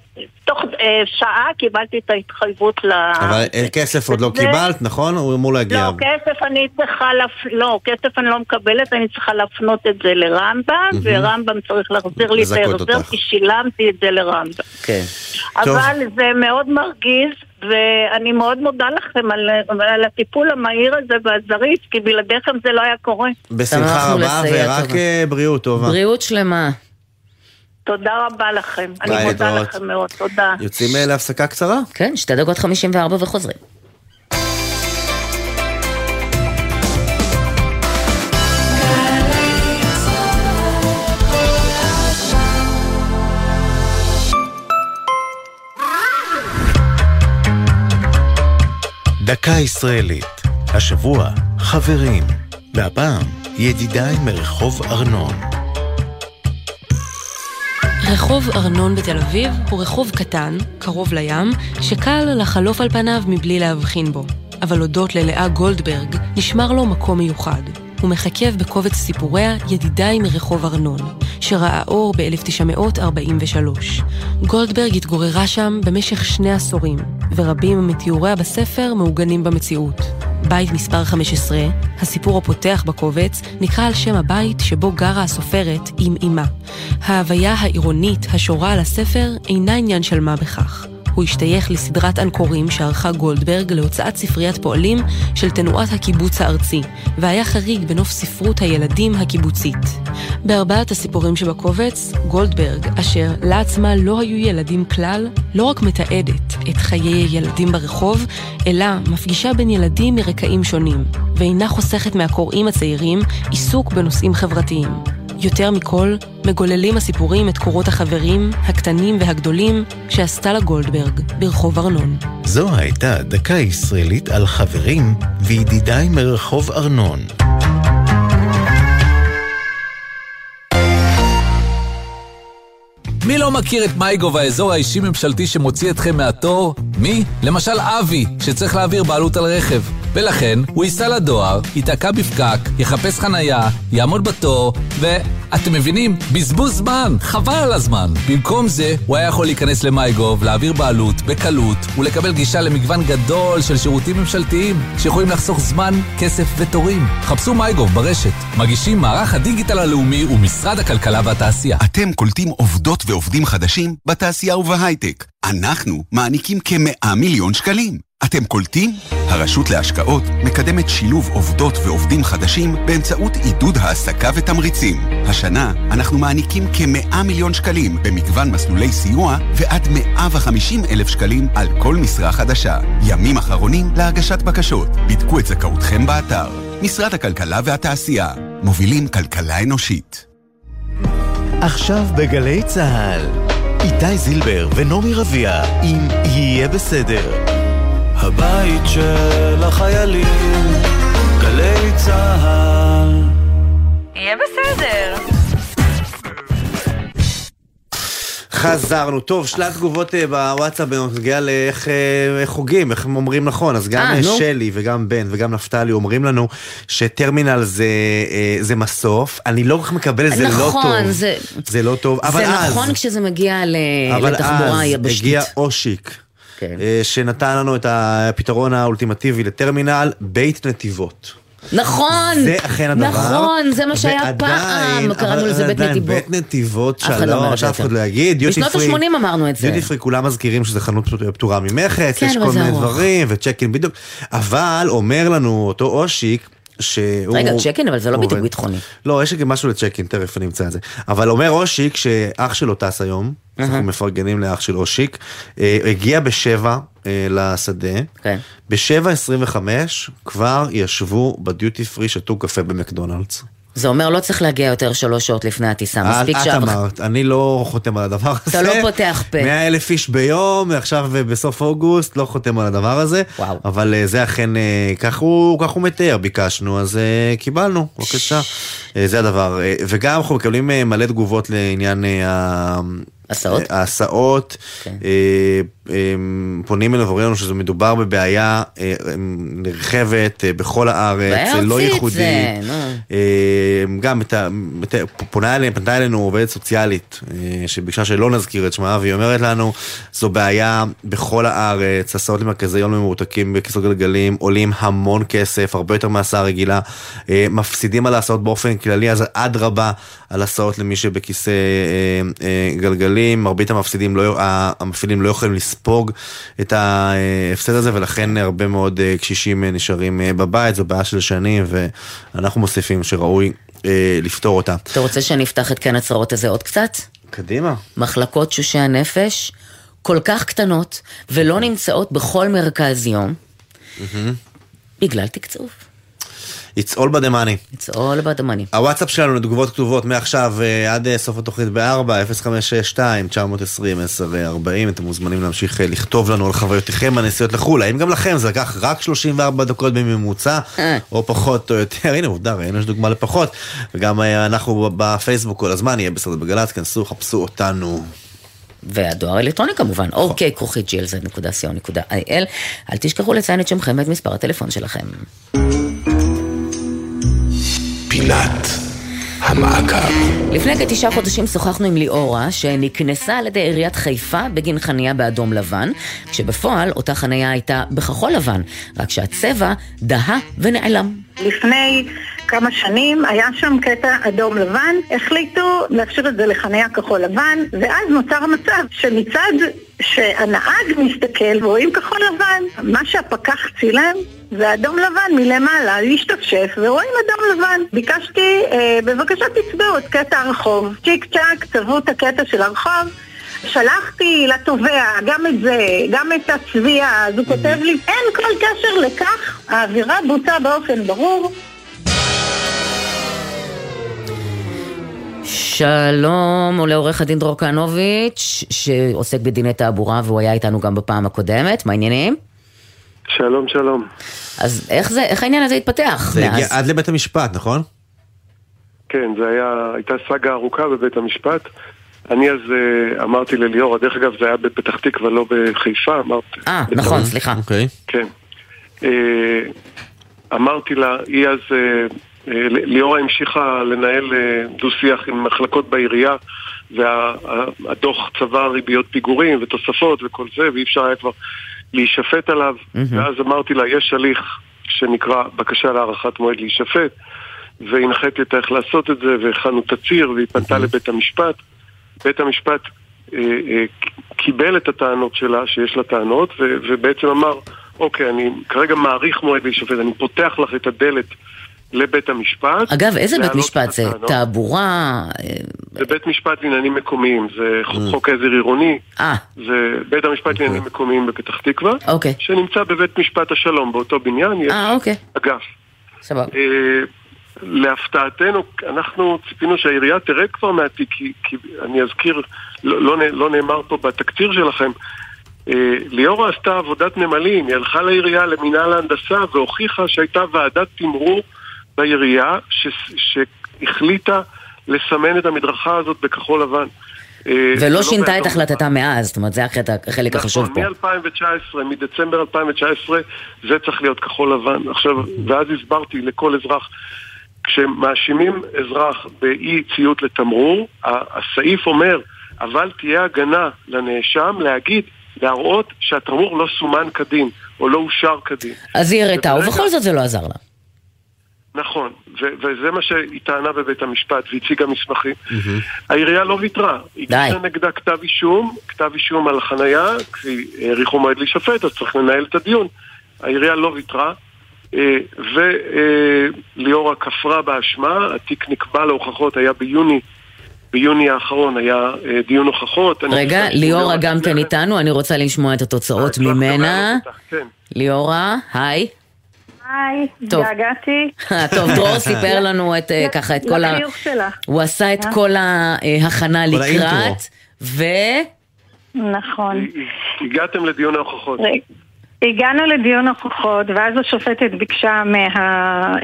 תוך אה, שעה קיבלתי את ההתחייבות ל... אבל כסף עוד לא קיבלת, נכון? הוא אמור להגיע. לא, כסף אני צריכה, לפ... לא, כסף אני לא מקבלת, אני צריכה להפנות את זה לרמב"ם, ורמב"ם צריך להחזיר לי את ההחזר. כי שילמתי את זה לרמב"ם. כן. אבל זה מאוד מרגיז, ואני מאוד מודה לכם על, על הטיפול המהיר הזה והזריז, כי בלעדיכם זה לא היה קורה. בשמחה רבה, ורק. אה, בריאות טובה. בריאות שלמה. תודה רבה לכם. ביי, אני מודה. לכם מאוד, תודה. יוצאים אה, להפסקה קצרה? כן, שתי דקות 54 וחוזרים. דקה ישראלית. השבוע, חברים. והפעם, ידידיי מרחוב ארנון. רחוב ארנון בתל אביב הוא רחוב קטן, קרוב לים, שקל לחלוף על פניו מבלי להבחין בו. אבל הודות ללאה גולדברג, נשמר לו מקום מיוחד. הוא מככב בקובץ סיפוריה ידידיי מרחוב ארנון, שראה אור ב-1943. גולדברג התגוררה שם במשך שני עשורים, ורבים מתיאוריה בספר מעוגנים במציאות. בית מספר 15, הסיפור הפותח בקובץ, נקרא על שם הבית שבו גרה הסופרת עם אמה. ההוויה העירונית השורה על הספר אינה עניין של מה בכך. הוא השתייך לסדרת אנקורים שערכה גולדברג להוצאת ספריית פועלים של תנועת הקיבוץ הארצי, והיה חריג בנוף ספרות הילדים הקיבוצית. בארבעת הסיפורים שבקובץ, גולדברג, אשר לעצמה לא היו ילדים כלל, לא רק מתעדת את חיי ילדים ברחוב, אלא מפגישה בין ילדים מרקעים שונים, ואינה חוסכת מהקוראים הצעירים עיסוק בנושאים חברתיים. יותר מכל, מגוללים הסיפורים את קורות החברים, הקטנים והגדולים, שעשתה לה גולדברג ברחוב ארנון. זו הייתה דקה ישראלית על חברים וידידיי מרחוב ארנון. מי לא מכיר את מייגו והאזור האישי-ממשלתי שמוציא אתכם מהתור? מי? למשל אבי, שצריך להעביר בעלות על רכב. ולכן, הוא ייסע לדואר, ייתקע בפקק, יחפש חנייה, יעמוד בתור, ואתם מבינים? בזבוז זמן, חבל על הזמן. במקום זה, הוא היה יכול להיכנס למייגוב, להעביר בעלות, בקלות, ולקבל גישה למגוון גדול של שירותים ממשלתיים, שיכולים לחסוך זמן, כסף ותורים. חפשו מייגוב ברשת. מגישים מערך הדיגיטל הלאומי ומשרד הכלכלה והתעשייה. אתם קולטים עובדות ועובדים חדשים בתעשייה ובהייטק. אנחנו מעניקים כמאה מיליון שקלים. אתם קולטים? הרשות להשקעות מקדמת שילוב עובדות ועובדים חדשים באמצעות עידוד העסקה ותמריצים. השנה אנחנו מעניקים כמאה מיליון שקלים במגוון מסלולי סיוע ועד 150 אלף שקלים על כל משרה חדשה. ימים אחרונים להגשת בקשות. בדקו את זכאותכם באתר. משרד הכלכלה והתעשייה. מובילים כלכלה אנושית. עכשיו בגלי צה"ל, איתי זילבר ונעמי רביע עם יהיה בסדר. הבית של החיילים, גלי צה"ל. יהיה בסדר. חזרנו. טוב, שלל תגובות אה, בוואטסאפ בנוגע לאיך אה, איך הוגים, איך הם אומרים נכון. אז גם אה, אה. שלי וגם בן וגם נפתלי אומרים לנו שטרמינל זה, אה, זה מסוף. אני לא כל כך מקבל את זה, לא טוב. נכון, זה- זה לא טוב, אבל זה אז... נכון כשזה מגיע ל- אבל לתחבורה אז היבשתית. הגיע אושיק, כן. אה, שנתן לנו את הפתרון האולטימטיבי לטרמינל, בית נתיבות. נכון, זה אכן הדבר. נכון, זה מה שהיה ועדיין- פעם, קראנו לזה בית נתיבות. בית נתיבות, אף אחד לא אומר את שלוש, זה אף אחד יותר. לא יגיד. בשנות פרי- ה-80 אמרנו את זה. דיוטי פרי כולם מזכירים שזה חנות פטורה ממכס, כן, יש כל מיני. דברים, וצ'קין בדיוק. אבל אומר לנו אותו אושיק, שהוא... רגע, צ'קין, אבל זה לא עובד- ביטחוני. לא, יש גם משהו לצ'קין, תכף אני אמצא את זה. אבל אומר אושיק שאח שלו טס היום, אנחנו מפרגנים לאח של אושיק, אה, הגיע בשבע אה, לשדה, כן. בשבע עשרים וחמש כבר ישבו בדיוטי פרי, שתו קפה במקדונלדס. זה אומר לא צריך להגיע יותר שלוש שעות לפני הטיסה, את מספיק את שעה וחצי. אמרת, אני לא חותם על הדבר הזה. אתה לא פותח פה. 100 אלף איש ביום, עכשיו אה, בסוף אוגוסט, לא חותם על הדבר הזה. וואו. אבל אה, זה אכן, אה, כך הוא, כך הוא מתאר, ביקשנו, אז קיבלנו, בבקשה. זה הדבר. וגם אנחנו מקבלים מלא תגובות לעניין הסעות? ההסעות. כן. פונים אלינו ואומרים לנו שזה מדובר בבעיה אה, נרחבת אה, בכל הארץ, זה לא ייחודי. אה, גם פונה אלינו, פנתה אלינו עובדת סוציאלית שביקשה שלא נזכיר את שמה והיא אומרת לנו זו בעיה בכל הארץ, הסעות למרכזי יום ממורתקים בכיסאות גלגלים עולים המון כסף, הרבה יותר מהסעה רגילה, מפסידים על ההסעות באופן כללי, אז אדרבה על הסעות למי שבכיסא גלגלים, מרבית המפסידים, לא, המפעילים לא יכולים לספוג את ההפסד הזה ולכן הרבה מאוד אה, קשישים אה, נשארים אה, בבית, זו בעיה של שנים ואנחנו מוסיפים שראוי לפתור אותה. אתה רוצה שנפתח את כאן הצהרות הזה עוד קצת? קדימה. מחלקות תשושי הנפש כל כך קטנות ולא נמצאות בכל מרכז יום בגלל תקצוב. It's all by the money. It's all about the money. הוואטסאפ שלנו לתגובות כתובות מעכשיו אה, עד אה, סוף התוכנית ב-4, 0562-920-1040. אתם מוזמנים להמשיך אה, לכתוב לנו על חוויותיכם בנסיעות לחו"ל. האם גם לכם זה לקח רק 34 דקות בממוצע. או פחות או יותר? הנה עובדה, ראינו יש דוגמה לפחות. וגם אנחנו בפייסבוק כל הזמן, יהיה בסדר בגל"צ, כנסו, חפשו אותנו. והדואר האלקטרוני כמובן, אוקיי, כרוכית glz.co.il. אל תשכחו לציין את שמכם ואת מספר הטלפון שלכם. פינת המעקב. לפני כתשעה חודשים שוחחנו עם ליאורה, שנקנסה על ידי עיריית חיפה בגין חניה באדום לבן, כשבפועל אותה חניה הייתה בכחול לבן, רק שהצבע דהה ונעלם. לפני כמה שנים היה שם קטע אדום לבן, החליטו להכשיר את זה לחניה כחול לבן, ואז נוצר המצב שמצד שהנהג מסתכל ורואים כחול לבן, מה שהפקח צילם זה אדום לבן מלמעלה, להשתפשף ורואים אדום לבן. ביקשתי, אה, בבקשה תצבעו את קטע הרחוב. צ'יק צ'אק, צבעו את הקטע של הרחוב. שלחתי לתובע גם את זה, גם את הצביעה, אז הוא כותב לי, אין כל קשר לכך, העבירה בוצעה באופן ברור. שלום לעורך הדין דרור כהנוביץ', שעוסק בדיני תעבורה והוא היה איתנו גם בפעם הקודמת, מה העניינים? שלום, שלום. אז איך זה, איך העניין הזה התפתח זה הגיע מאז? עד לבית המשפט, נכון? כן, זה היה, הייתה סאגה ארוכה בבית המשפט. אני אז אה, אמרתי לליאורה, דרך אגב זה היה בפתח תקווה, לא בחיפה, אמרתי. אה, נכון, סליחה. אוקיי. כן. אה, אמרתי לה, היא אז, אה, אה, ליאורה המשיכה לנהל דו-שיח עם מחלקות בעירייה, והדוח צבר ריביות פיגורים ותוספות וכל זה, ואי אפשר היה כבר להישפט עליו. ואז אמרתי לה, יש הליך שנקרא בקשה להארכת מועד להישפט, והנחיתי אותה איך לעשות את זה, והכנו תצהיר, והיא פנתה לבית המשפט. בית המשפט אה, אה, קיבל את הטענות שלה, שיש לה טענות, ו- ובעצם אמר, אוקיי, אני כרגע מעריך מועד להישפט, אני פותח לך את הדלת לבית המשפט. אגב, איזה בית משפט זה? הטענות. תעבורה? זה בית משפט לעניינים מקומיים, זה חוק עזר עירוני, אה, זה בית המשפט לעניינים מקומיים בפתח תקווה, אוקיי. שנמצא בבית משפט השלום, באותו בניין, אה, אוקיי. אגף. סבבה. אה, להפתעתנו, אנחנו ציפינו שהעירייה תרד כבר מהתיק, כי, כי אני אזכיר, לא, לא, לא נאמר פה בתקציר שלכם, ליאורה עשתה עבודת נמלים, היא הלכה לעירייה, למינהל ההנדסה, והוכיחה שהייתה ועדת תמרור בעירייה ש, שהחליטה לסמן את המדרכה הזאת בכחול לבן. אה, ולא לא שינתה את החלטתה מאז, זאת אומרת, זה החלק- החלק החשוב פה. נכון, מ-2019, מדצמבר 2019, זה צריך להיות כחול לבן. עכשיו, ואז הסברתי לכל אזרח, כשמאשימים אזרח באי ציות לתמרור, הסעיף אומר, אבל תהיה הגנה לנאשם להגיד, להראות שהתמרור לא סומן כדין, או לא אושר כדין. אז היא הראתה, ובכל זאת זה לא עזר לה. נכון, ו- וזה מה שהיא טענה בבית המשפט, והציגה מסמכים. העירייה לא ויתרה. הגישה נגדה כתב אישום, כתב אישום על חנייה, כי האריכו מועד להישפט, אז צריך לנהל את הדיון. העירייה לא ויתרה, אה, וליאורה כפרה באשמה, התיק נקבע להוכחות, היה ביוני, ביוני האחרון היה אה, דיון הוכחות. אני רגע, ליאורה גם כן איתנו, אני רוצה לשמוע את התוצאות ממנה. כן. ליאורה, היי. היי, טוב. התגעגעתי. טוב, דרור סיפר לנו את אה, ככה את כל ה... לחיוך שלך. הוא עשה את אה? כל ההכנה. לקראת, ו... נכון. הגעתם לדיון ההוכחות. הגענו לדיון הוכחות, ואז השופטת ביקשה מהעד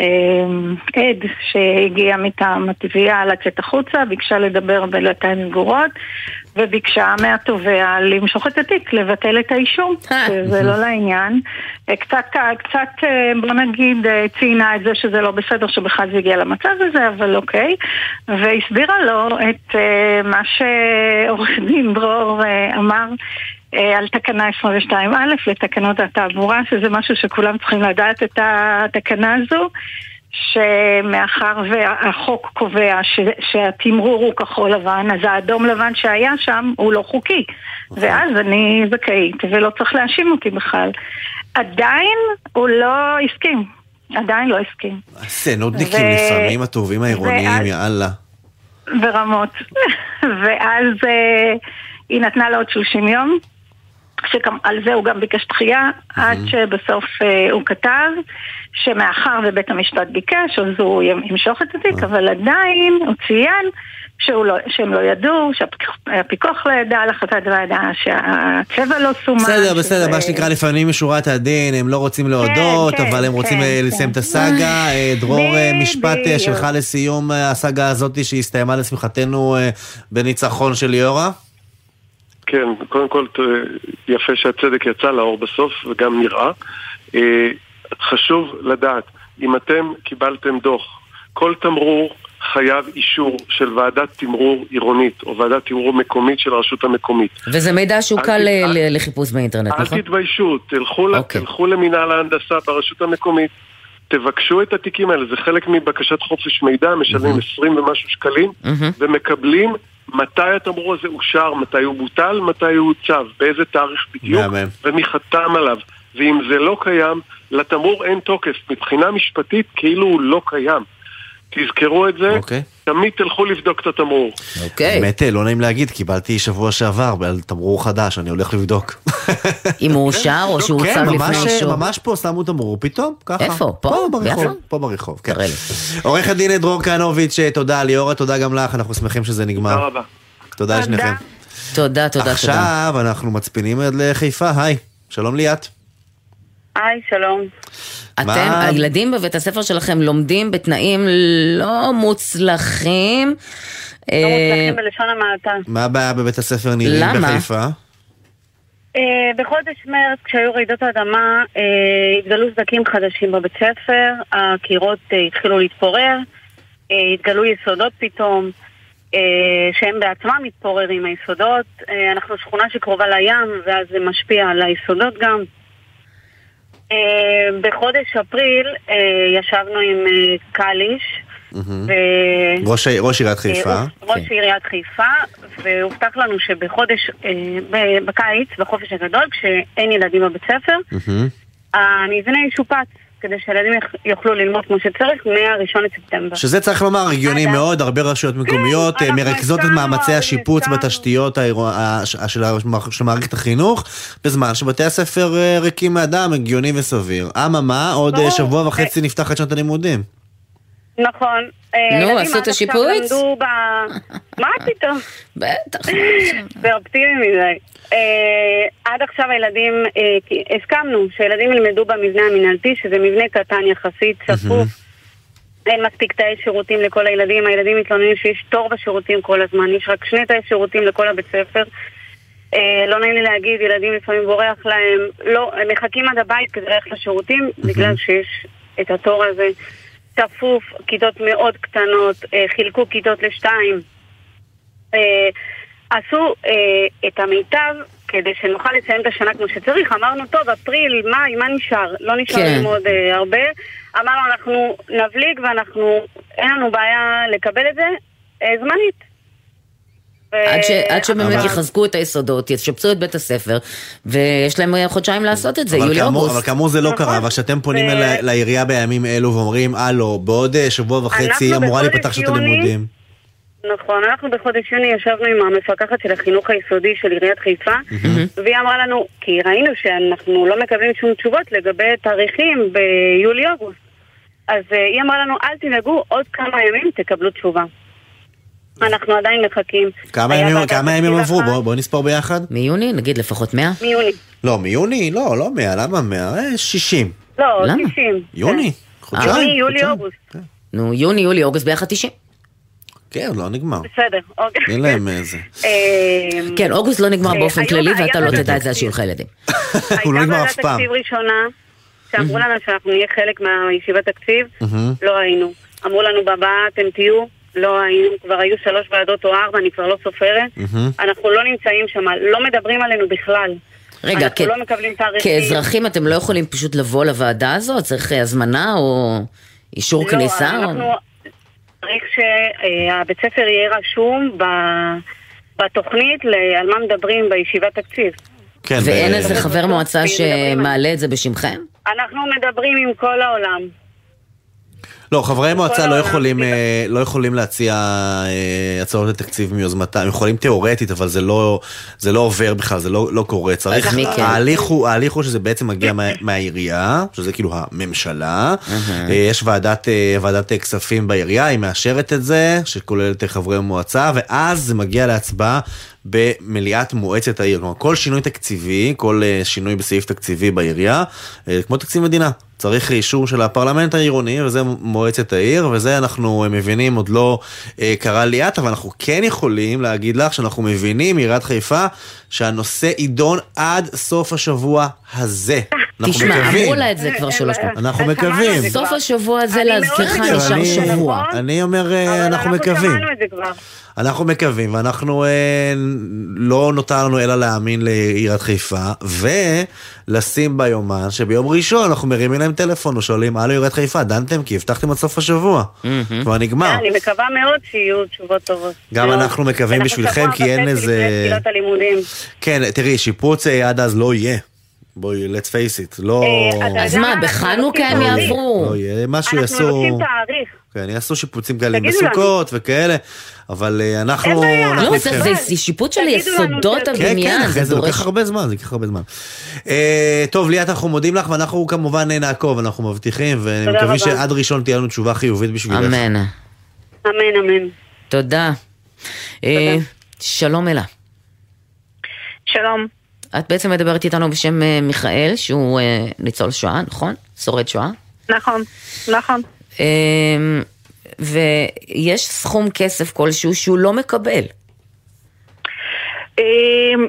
שהגיע מטעם התביעה לצאת החוצה, ביקשה לדבר בדלתיים סגורות, וביקשה מהתובע למשוך את התיק, לבטל את האישום, שזה לא לעניין. קצת, קצת, בוא נגיד, ציינה את זה שזה לא בסדר שבכלל זה הגיע למצב הזה, אבל אוקיי. והסבירה לו את אה, מה שעורך דין דרור אה, אמר. אה, על תקנה 22א לתקנות התעבורה, שזה משהו שכולם צריכים לדעת את התקנה הזו, שמאחר והחוק קובע ש, שהתמרור הוא כחול לבן, אז האדום לבן שהיה שם הוא לא חוקי. ואז אני זכאית, ולא צריך להאשים אותי בכלל. עדיין הוא לא הסכים. עדיין לא הסכים. זה נודניקים ו- לפעמים הטובים העירוניים, ואז- יאללה. ברמות. ואז אה, היא נתנה לו עוד 30 יום, שעל זה הוא גם ביקש דחייה, עד שבסוף אה, הוא כתב שמאחר ובית המשפט ביקש, אז הוא ימשוך את התיק, אבל עדיין הוא ציין שהוא לא, שהם לא ידעו, שהפיקוח לא ידע על החלטת ועדה, שהצבע לא סומן. בסדר, בסדר, שזה- מה שנקרא לפנים משורת הדין, הם לא רוצים להודות, כן, אבל הם רוצים כן, אה, כן. לסיים את הסאגה. אה, דרור, אה, משפט אה. שלך לסיום אה, הסאגה הזאת שהסתיימה לשמחתנו אה, בניצחון של ליאורה? כן, קודם כל יפה שהצדק יצא לאור בסוף וגם נראה. אה, חשוב לדעת, אם אתם קיבלתם דוח, כל תמרור חייב אישור של ועדת תמרור עירונית או ועדת תמרור מקומית של הרשות המקומית. וזה מידע שהוא אל קל ת- אל- ל- לחיפוש באינטרנט, אל נכון? תתביישו, תלכו, אוקיי. תלכו למינהל ההנדסה ברשות המקומית, תבקשו את התיקים האלה, זה חלק מבקשת חופש מידע, משלמים 20 ומשהו שקלים, מהמם. ומקבלים מתי התמרור הזה אושר, מתי הוא בוטל, מתי הוא הוצב, באיזה תאריך בדיוק. ומי חתם עליו. ואם זה לא קיים, לתמרור אין תוקף. מבחינה משפטית, כאילו הוא לא קיים. תזכרו את זה, אוקיי. תמיד תלכו לבדוק את התמרור. אוקיי. באמת אה, לא נעים להגיד, קיבלתי שבוע שעבר על תמרור חדש, אני הולך לבדוק. אם הוא אושר או שהוא כן, הוצב ממש, לפני אישור? ממש פה שמו תמרור, פתאום, ככה. איפה? פה? ברחוב, ביפו? פה ברחוב, כן. עורך הדין דרור כהנוביץ', אה, תודה, ליאורה, תודה גם לך, אנחנו שמחים שזה נגמר. תודה רבה. תודה לשניכם. תודה, תודה, תודה. עכשיו אנחנו מצפינים עד לחיפה, היי, שלום ליאת. היי, שלום. אתם, מה- הילדים בבית הספר שלכם לומדים בתנאים לא מוצלחים. לא אה, מוצלחים בלשון המעטה. מה הבעיה בבית הספר למה? בחיפה? אה, בחודש מרץ, כשהיו רעידות האדמה, אה, התגלו סדקים חדשים בבית ספר, הקירות אה, התחילו להתפורר, אה, התגלו יסודות פתאום, אה, שהם בעצמם מתפוררים היסודות. אה, אנחנו שכונה שקרובה לים, ואז זה משפיע על היסודות גם. אה, בחודש אפריל אה, ישבנו עם אה, קליש. ראש עיריית חיפה. אה, ראש עיריית חיפה, והובטח לנו שבחודש, בקיץ, בחופש הגדול, כשאין ילדים בבית ספר. המבנה ישופץ, כדי שהילדים יוכלו ללמוד כמו שצריך מה-1 לספטמבר. שזה צריך לומר הגיוני. מאוד, הרבה רשויות מקומיות אה, אנחנו מרכזות את מאמצי השיפוץ. בתשתיות של מערכת החינוך, בזמן שבתי הספר אה, ריקים מאדם, הגיוני וסביר. אממה, עוד אה. שבוע וחצי נפתח את שנת הלימודים. נכון. אה, נו, הילדים עשו את השיפוץ? מה פתאום? בטח. זה אופטימי מדי. אה, עד עכשיו הילדים, אה, הסכמנו שילדים ילמדו במבנה המינהלתי, שזה מבנה קטן יחסית, צפוף. אין מספיק תאי שירותים לכל הילדים, הילדים מתלוננים שיש תור בשירותים כל הזמן, יש רק שני תאי שירותים לכל הבית ספר. אה, לא נעים לי להגיד, ילדים לפעמים בורח להם, לא, הם מחכים עד הבית כדי ללכת לשירותים, בגלל שיש את התור הזה. צפוף, כיתות מאוד קטנות, אה, חילקו כיתות לשתיים. אה, עשו אה, את המיטב כדי שנוכל לסיים את השנה כמו שצריך. אמרנו, טוב, אפריל, מאי, מה נשאר? לא נשאר כן. ללמוד אה, הרבה. אמרנו, אנחנו נבליג ואנחנו, אין לנו בעיה לקבל את זה אה, זמנית. עד, ש, עד שבאמת אבל- יחזקו את היסודות, ישפצו את בית הספר, ויש להם אה, חודשיים לעשות את זה, אבל כאמור- יולי-אוגוסט. אבל כאמור זה לא קרה, אבל כשאתם פונים ו- אל- לעירייה בימים אלו ואומרים, הלו, בעוד אה, שבוע וחצי אמורה להיפתח שנת הלימודים. נכון, אנחנו בחודש יוני ישבנו עם המפקחת של החינוך היסודי של עיריית חיפה, והיא אמרה לנו, כי ראינו שאנחנו לא מקבלים שום תשובות לגבי תאריכים ביולי-אוגוסט. אז אה, היא אמרה לנו, אל תדאגו, עוד כמה ימים תקבלו תשובה. אנחנו עדיין מחכים. כמה ימים, כמה ימים עברו? אחת, בוא, נספור ביחד. מיוני? נגיד לפחות 100? מיוני. לא, מיוני? לא, לא 100, למה 100? אה, 60. לא, למה? 90. יוני, חודשיים. יוני, יולי. אוגוסט. נו, יוני, יולי, אוגוסט ביחד 90. כן, לא נגמר. בסדר, אוקיי. אין להם איזה. אה, כן, אוגוסט לא נגמר אה, באופן כללי ואתה לא ועדת תדע את זה עד. שיהיו לך ילדים. הוא לא הייתה נגמר ועדת אף פעם. תקציב ראשונה, שאמרו לנו שאנחנו נהיה חלק מהישיבת תקציב. לא היינו. אמרו לנו בבאה אתם תהיו, לא היינו, כבר היו שלוש ועדות או ארבע, אני כבר לא סופרת. אנחנו לא נמצאים שם, לא מדברים עלינו בכלל. רגע, כ- לא. כאזרחים אתם לא יכולים פשוט לבוא לוועדה הזאת? צריך אה, הזמנה או אישור לא, כניסה? או- אנחנו... צריך שהבית ספר יהיה רשום ב- בתוכנית על מה מדברים בישיבת תקציב. כן, ואין ב- איזה חבר מועצה שמעלה את זה בשמכם? אנחנו מדברים עם כל העולם. לא, חברי מועצה לא יכולים, אה, לא יכולים להציע אה, הצעות לתקציב מיוזמתם, הם יכולים תיאורטית, אבל זה לא, זה לא עובר בכלל, זה לא, לא קורה. צריך, כן? ההליך הוא, ההליך הוא שזה בעצם מגיע מה, מהעירייה, שזה כאילו הממשלה, אה, יש ועדת, ועדת כספים בעירייה, היא מאשרת את זה, שכוללת חברי מועצה, ואז זה מגיע להצבעה. במליאת מועצת העיר, כלומר כל שינוי תקציבי, כל אה, שינוי בסעיף תקציבי בעירייה, אה, כמו תקציב מדינה, צריך אישור של הפרלמנט העירוני, וזה מועצת העיר, וזה אנחנו אה, מבינים עוד לא קרה ליאת, אבל אנחנו כן יכולים להגיד לך שאנחנו מבינים מעיריית חיפה שהנושא יידון עד סוף השבוע הזה. אנחנו תשמע. אמרו לה את זה כבר שלוש פעמים. אנחנו מקווים. סוף השבוע הזה להזכירך נשאר שבוע. אני אומר, אה, אנחנו אנחנו מקווים. אנחנו מקווים, ואנחנו אה, לא נותר לנו אלא להאמין לעיריית חיפה, ולשים ביומן שביום ראשון אנחנו מרימים להם טלפון ושואלים, הלו עיריית חיפה, דנתם? כי הבטחתם עד סוף השבוע. כבר נגמר. אני מקווה מאוד שיהיו תשובות טובות. גם. אנחנו מקווים אנחנו בשבילכם, כי אין איזה-. כן, תראי, שיפוץ אה, עד אז לא יהיה. בואי, let's face it, לא... אה, אז מה, בחנוכה הם לא יעברו? לא יהיה, משהו אנחנו יעשו... מבקשים תאריך. כן, יעשו שיפוצים לנו. בסוכות וכאלה, אבל אה, אנחנו... אנחנו לא. זה זה שיפוט של יסודות כן, הבניין. כן, אחרי זה לוקח הרבה זמן, זה ייקח הרבה זמן. אה, טוב, ליאת, אנחנו מודים לך, ואנחנו כמובן נעקוב, אנחנו מבטיחים, ואני מקווה. שעד ראשון תהיה לנו תשובה חיובית בשבילך. אמן. אמן, אמן. תודה. אה, שלום אלה. שלום. את בעצם מדברת איתנו בשם אה, מיכאל, שהוא אה, ניצול שואה, נכון? שורד שואה. נכון, נכון. אה, ויש סכום כסף כלשהו שהוא לא מקבל. אמ,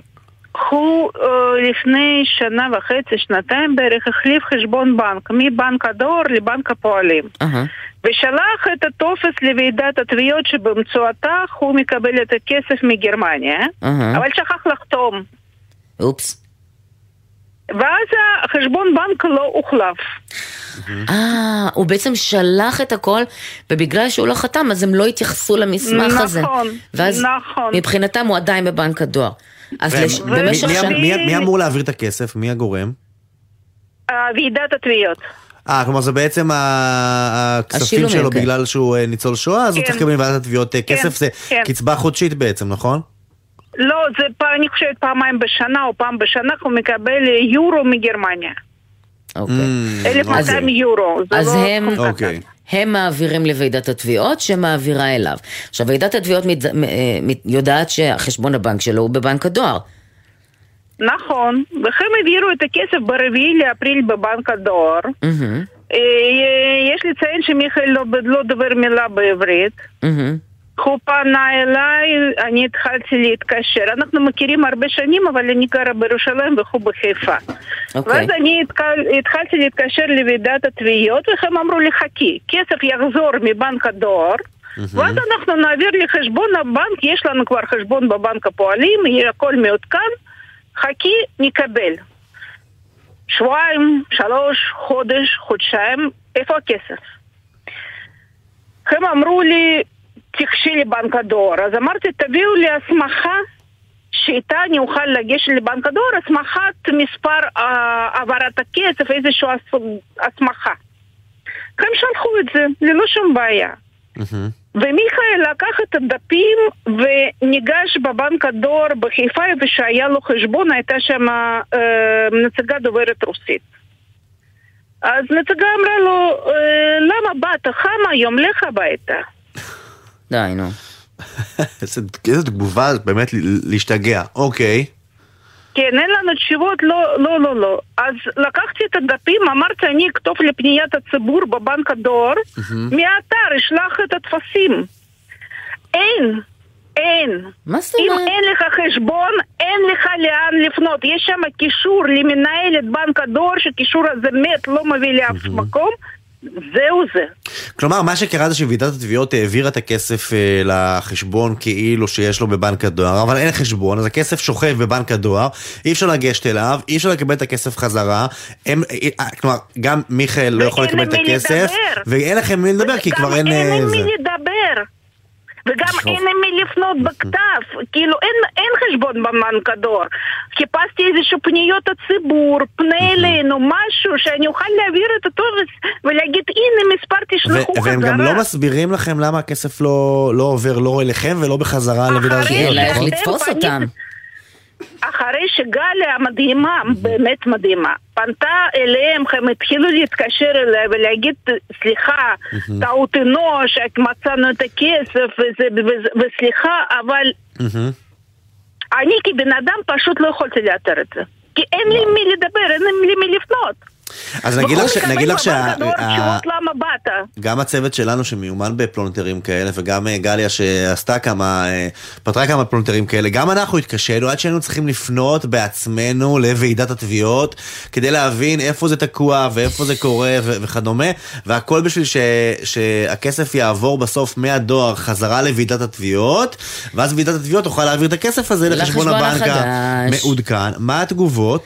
הוא אה, לפני שנה וחצי, שנתיים בערך, החליף חשבון בנק מבנק הדואר לבנק הפועלים. ושלח את הטופס לוועידת התביעות שבאמצעותה הוא מקבל את הכסף מגרמניה. אבל שכח לחתום. אופס. ואז החשבון בנק לא הוחלף. אה, הוא בעצם שלח את הכל, ובגלל שהוא לא חתם, אז הם לא התייחסו למסמך הזה. נכון, ואז נכון. מבחינתם הוא עדיין בבנק הדואר. אז והם- לש... מי- במשך מי- שנה... מי- מי אמור להעביר את הכסף? מי הגורם? ועידת התביעות. אה, כלומר זה בעצם הכספים שלו כן. בגלל שהוא אה, ניצול שואה, אז הוא כן. צריך לקבל מוועדת התביעות אה, כן, כסף, זה כן. קצבה חודשית בעצם, נכון? לא, זה אני חושבת פעמיים בשנה או פעם בשנה הוא מקבל יורו מגרמניה. אוקיי. Mm, 1200 אוקיי. יורו. אז לא הם-. אוקיי. הם מעבירים לוועידת התביעות שמעבירה אליו. עכשיו, ועידת התביעות מת... אה, מת- יודעת שחשבון הבנק שלו הוא בבנק הדואר. נכון, והם העבירו את הכסף ברביעי לאפריל בבנק הדואר. אה, יש לציין שמיכאל לא, לא דובר מילה בעברית. מהמם. הוא פנה אליי, אני התחלתי להתקשר. אנחנו מכירים הרבה שנים, אבל אני גרה בירושלים והוא בחיפה. אוקיי. ואז אני התקל, התחלתי להתקשר לוועידת התביעות, והם אמרו לי, חכי, כסף יחזור מבנק הדואר, ואז אנחנו נעביר לחשבון הבנק, יש לנו כבר חשבון בבנק הפועלים, הכל מעודכן, חכי, נקבל. שבועיים, שלוש, חודש, חודשיים, איפה הכסף? הם אמרו לי, תיגשי לבנק הדואר. אז אמרתי, תביאו לי הסמכה שאיתה אני אוכל לגשת לבנק הדואר, הסמכת מספר אה, העברת הכסף, איזושהי הס- הסמכה. הם שלחו את זה, ללא שום בעיה. ומיכאל לקח את הדפים וניגש בבנק הדואר בחיפה ושהיה לו חשבון, הייתה שם אה, נציגה דוברת רוסית. אז נציגה אמרה לו, אה, למה באת? חם היום, לך הביתה. די, נו. איזה תגובה באמת ל- להשתגע. אוקיי. כן, אין לנו תשובות, לא, לא, לא, לא. אז לקחתי את הדפים, אמרתי, אני אכתוב לפניית הציבור בבנק הדואר, מהאתר אשלח את הטפסים. אין, אין. מה זאת אם אומרת? אין לך חשבון, אין לך לאן לפנות. יש שם קישור למנהלת בנק הדואר, שהקישור הזה מת, לא מביא לאף מקום. זהו זה. כלומר, מה שקרה זה שוועידת התביעות העבירה את הכסף אה, לחשבון כאילו שיש לו בבנק הדואר, אבל אין חשבון, אז הכסף שוכב בבנק הדואר, אי אפשר לגשת אליו, אי אפשר לקבל את הכסף חזרה, הם, אה, אה, כלומר, גם מיכאל לא יכול לקבל את הכסף, לדבר. ואין לכם מי לדבר, כי כבר אין... אין זה. מי לדבר. וגם. אין עם מי לפנות בכתב, כאילו אין, אין חשבון בבנק הדואר. חיפשתי איזשהו פניות הציבור, פנה אלינו, משהו שאני אוכל להעביר את הטופס ולהגיד הנה מספר תשלחו ו- והם חזרה. גם לא מסבירים לכם למה הכסף לא, לא עובר לא אליכם ולא בחזרה אלא איך נכון? לתפוס אותם. אחרי שגליה המדהימה, באמת מדהימה, פנתה אליהם, הם התחילו להתקשר אליה ולהגיד, סליחה, טעות אנוש, מצאנו את הכסף, וסליחה, אבל. אני כבן אדם פשוט לא יכולתי לאתר את זה. כי אין לי מי לדבר, אין לי מי לפנות. אז נגיד לך, ש- נגיד לך שה... למה באת. גם הצוות שלנו שמיומן בפלונטרים כאלה, וגם אה, גליה שעשתה כמה, אה, פתרה כמה פלונטרים כאלה, גם אנחנו התקשינו עד שהיינו צריכים לפנות בעצמנו לוועידת התביעות, כדי להבין איפה זה תקוע ואיפה זה קורה ו- וכדומה, והכל בשביל ש- שהכסף יעבור בסוף מהדואר חזרה לוועידת התביעות, ואז ועידת התביעות תוכל להעביר את הכסף הזה לחשבון הבנק. המעודכן. מה התגובות?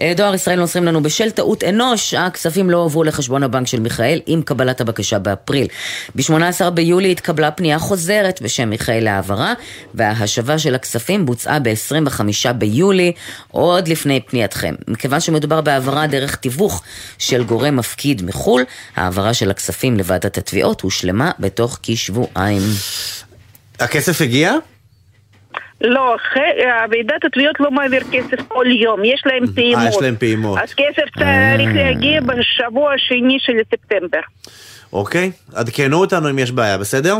אה, דואר ישראל מוסרים לנו, בשל טעות אנוש, הכספים לא הועברו לחשבון הבנק של מיכאל עם קבלת הבקשה באפריל. ב-18 ביולי התקבלה פנייה חוזרת בשם מיכאל להעברה, וההשבה של הכספים בוצעה ב-25 ביולי, עוד לפני פנייתכם. מכיוון שמדובר בהעברה דרך תיווך של גורם מפקיד מחו"ל, ההעברה של הכספים לוועדת התביעות הושלמה בתוך כשבועיים. הכסף הגיע? לא, ועידת התביעות לא מעביר כסף כל יום, יש להם פעימות. אה, יש להם פעימות. אז כסף צריך אה. להגיע בשבוע השני של ספטמבר. אוקיי, עדכנו אותנו אם יש בעיה, בסדר?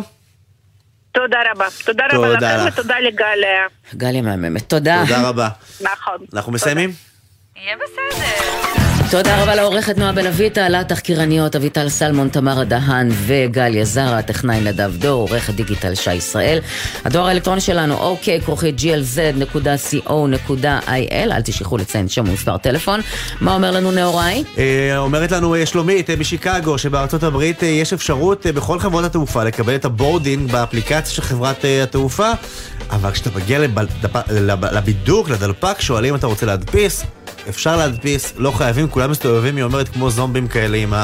תודה רבה. תודה תודה רבה לכם. ותודה לגליה. גליה מהממת, תודה. תודה רבה. נכון. אנחנו מסיימים? יהיה בסדר. תודה רבה לעורכת נועה בן אביטה, על התחקירניות אביטל סלמון, תמרה דהן וגליה זרה, הטכנאי נדב דור, עורך הדיגיטל שי ישראל. הדואר האלקטרוני שלנו, אוקיי, כרוכית glz.co.il, אל תשכחו לציין שם ומספר טלפון. מה אומר לנו נאוראי? אה, אומרת לנו אה, שלומית אה, משיקגו שבארצות הברית יש אפשרות בכל חברות התעופה לקבל את ה boarding באפליקציה של חברת התעופה אבל כשאתה מגיע לבידוק, לדלפק, שואלים אם אתה רוצה להדפיס אפשר להדפיס, לא חייבים, כולם מסתובבים, היא אומרת, כמו זומבים כאלה עם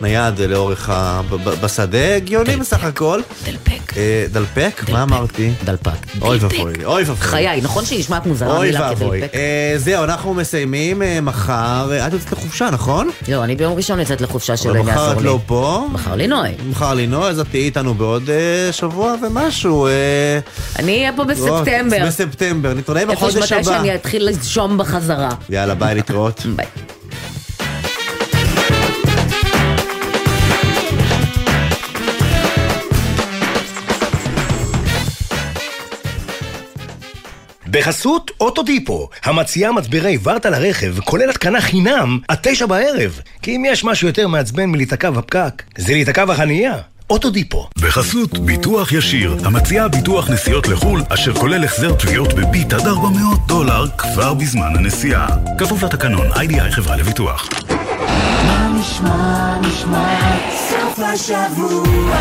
הנייד לאורך ה... בשדה, הגיוני בסך הכל. דלפק. אה, דלפק? מה אמרתי? דלפק. אוי ואבוי, אוי ואבוי. חיי, נכון שהיא נשמעת מוזרה ואבוי. כדלפק? אה, זהו, אנחנו מסיימים אה, מחר. את יוצאת לחופשה, נכון? לא, אני ביום ראשון יוצאת לחופשה אבל שאלוהים מחר יעזור את לי. לא פה. מחר לינוי. מחר לינוי, אז את תהיי איתנו בעוד שבוע ומשהו. אני אהיה פה בספטמבר. בספטמבר, נתראה איפה בחודש שמתי הבא. שאני אתחיל לנשום בחזרה. יאללה, ביי להתראות. ביי. בחסות אוטודיפו, המציעה מצברי ורטה לרכב, כולל התקנה חינם, עד תשע בערב. כי אם יש משהו יותר מעצבן מלהיתקע בפקק, זה להיתקע בחנייה. אוטודיפו. בחסות ביטוח ישיר, המציע ביטוח נסיעות לחו"ל, אשר כולל החזר תביעות בביט עד 400 דולר כבר בזמן הנסיעה. כפוף לתקנון, איי-די-איי חברה לביטוח. מה נשמע, נשמע, סוף השבוע,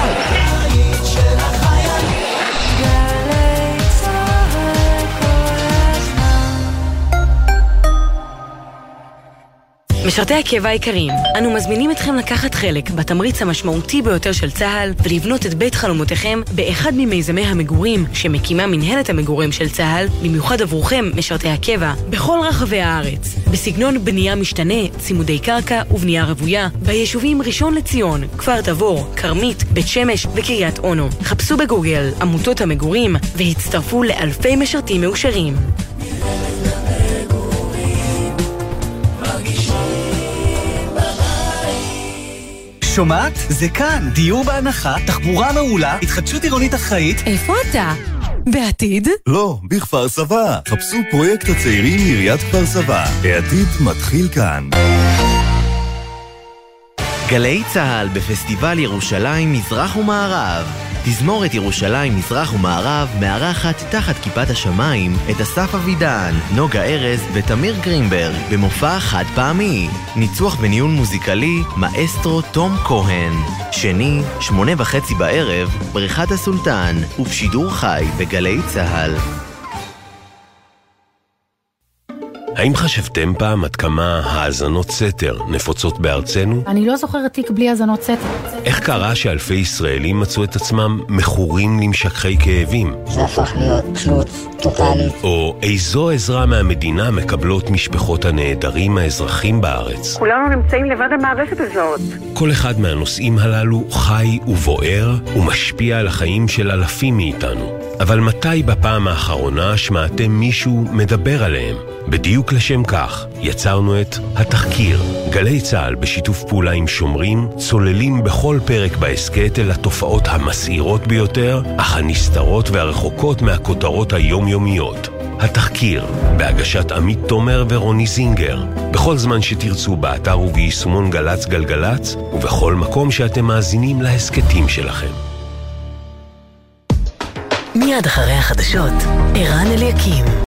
משרתי הקבע היקרים, אנו מזמינים אתכם לקחת חלק בתמריץ המשמעותי ביותר של צה"ל ולבנות את בית חלומותיכם באחד ממיזמי המגורים שמקימה מנהלת המגורים של צה"ל, במיוחד עבורכם, משרתי הקבע, בכל רחבי הארץ, בסגנון בנייה משתנה, צימודי קרקע ובנייה רוויה, ביישובים ראשון לציון, כפר תבור, כרמית, בית שמש וקריית אונו. חפשו בגוגל עמותות המגורים והצטרפו לאלפי משרתים מאושרים. שומעת? זה כאן. דיור בהנחה, תחבורה מעולה, התחדשות עירונית אחראית. איפה אתה? בעתיד? לא, בכפר סבא. חפשו פרויקט הצעירים מעיריית כפר סבא. העתיד מתחיל כאן. גלי צה"ל בפסטיבל ירושלים מזרח ומערב. תזמורת ירושלים מזרח ומערב מארחת תחת כיפת השמיים את אסף אבידן, נוגה ארז ותמיר גרינברג במופע חד פעמי. ניצוח בניהול מוזיקלי מאסטרו תום כהן. שני, שמונה וחצי בערב, בריכת הסולטן, ובשידור חי בגלי צה"ל. האם חשבתם פעם עד כמה האזנות סתר נפוצות בארצנו? אני לא זוכרת תיק בלי האזנות סתר. איך קרה שאלפי ישראלים מצאו את עצמם מכורים למשככי כאבים? זה הפך להיות תלות טוטאלית. או איזו עזרה מהמדינה מקבלות משפחות הנעדרים האזרחים בארץ? כולנו נמצאים לבד המערכת הזאת. כל אחד מהנושאים הללו חי ובוער ומשפיע על החיים של אלפים מאיתנו. אבל מתי בפעם האחרונה שמעתם מישהו מדבר עליהם? בדיוק לשם כך יצרנו את התחקיר. גלי צה"ל בשיתוף פעולה עם שומרים צוללים בכל פרק בהסכת אל התופעות המסעירות ביותר, אך הנסתרות והרחוקות מהכותרות היומיומיות. התחקיר, בהגשת עמית תומר ורוני זינגר, בכל זמן שתרצו באתר וביישומון גל"צ גלגלצ, ובכל מקום שאתם מאזינים להסכתים שלכם. מיד אחרי החדשות, ערן אליקים.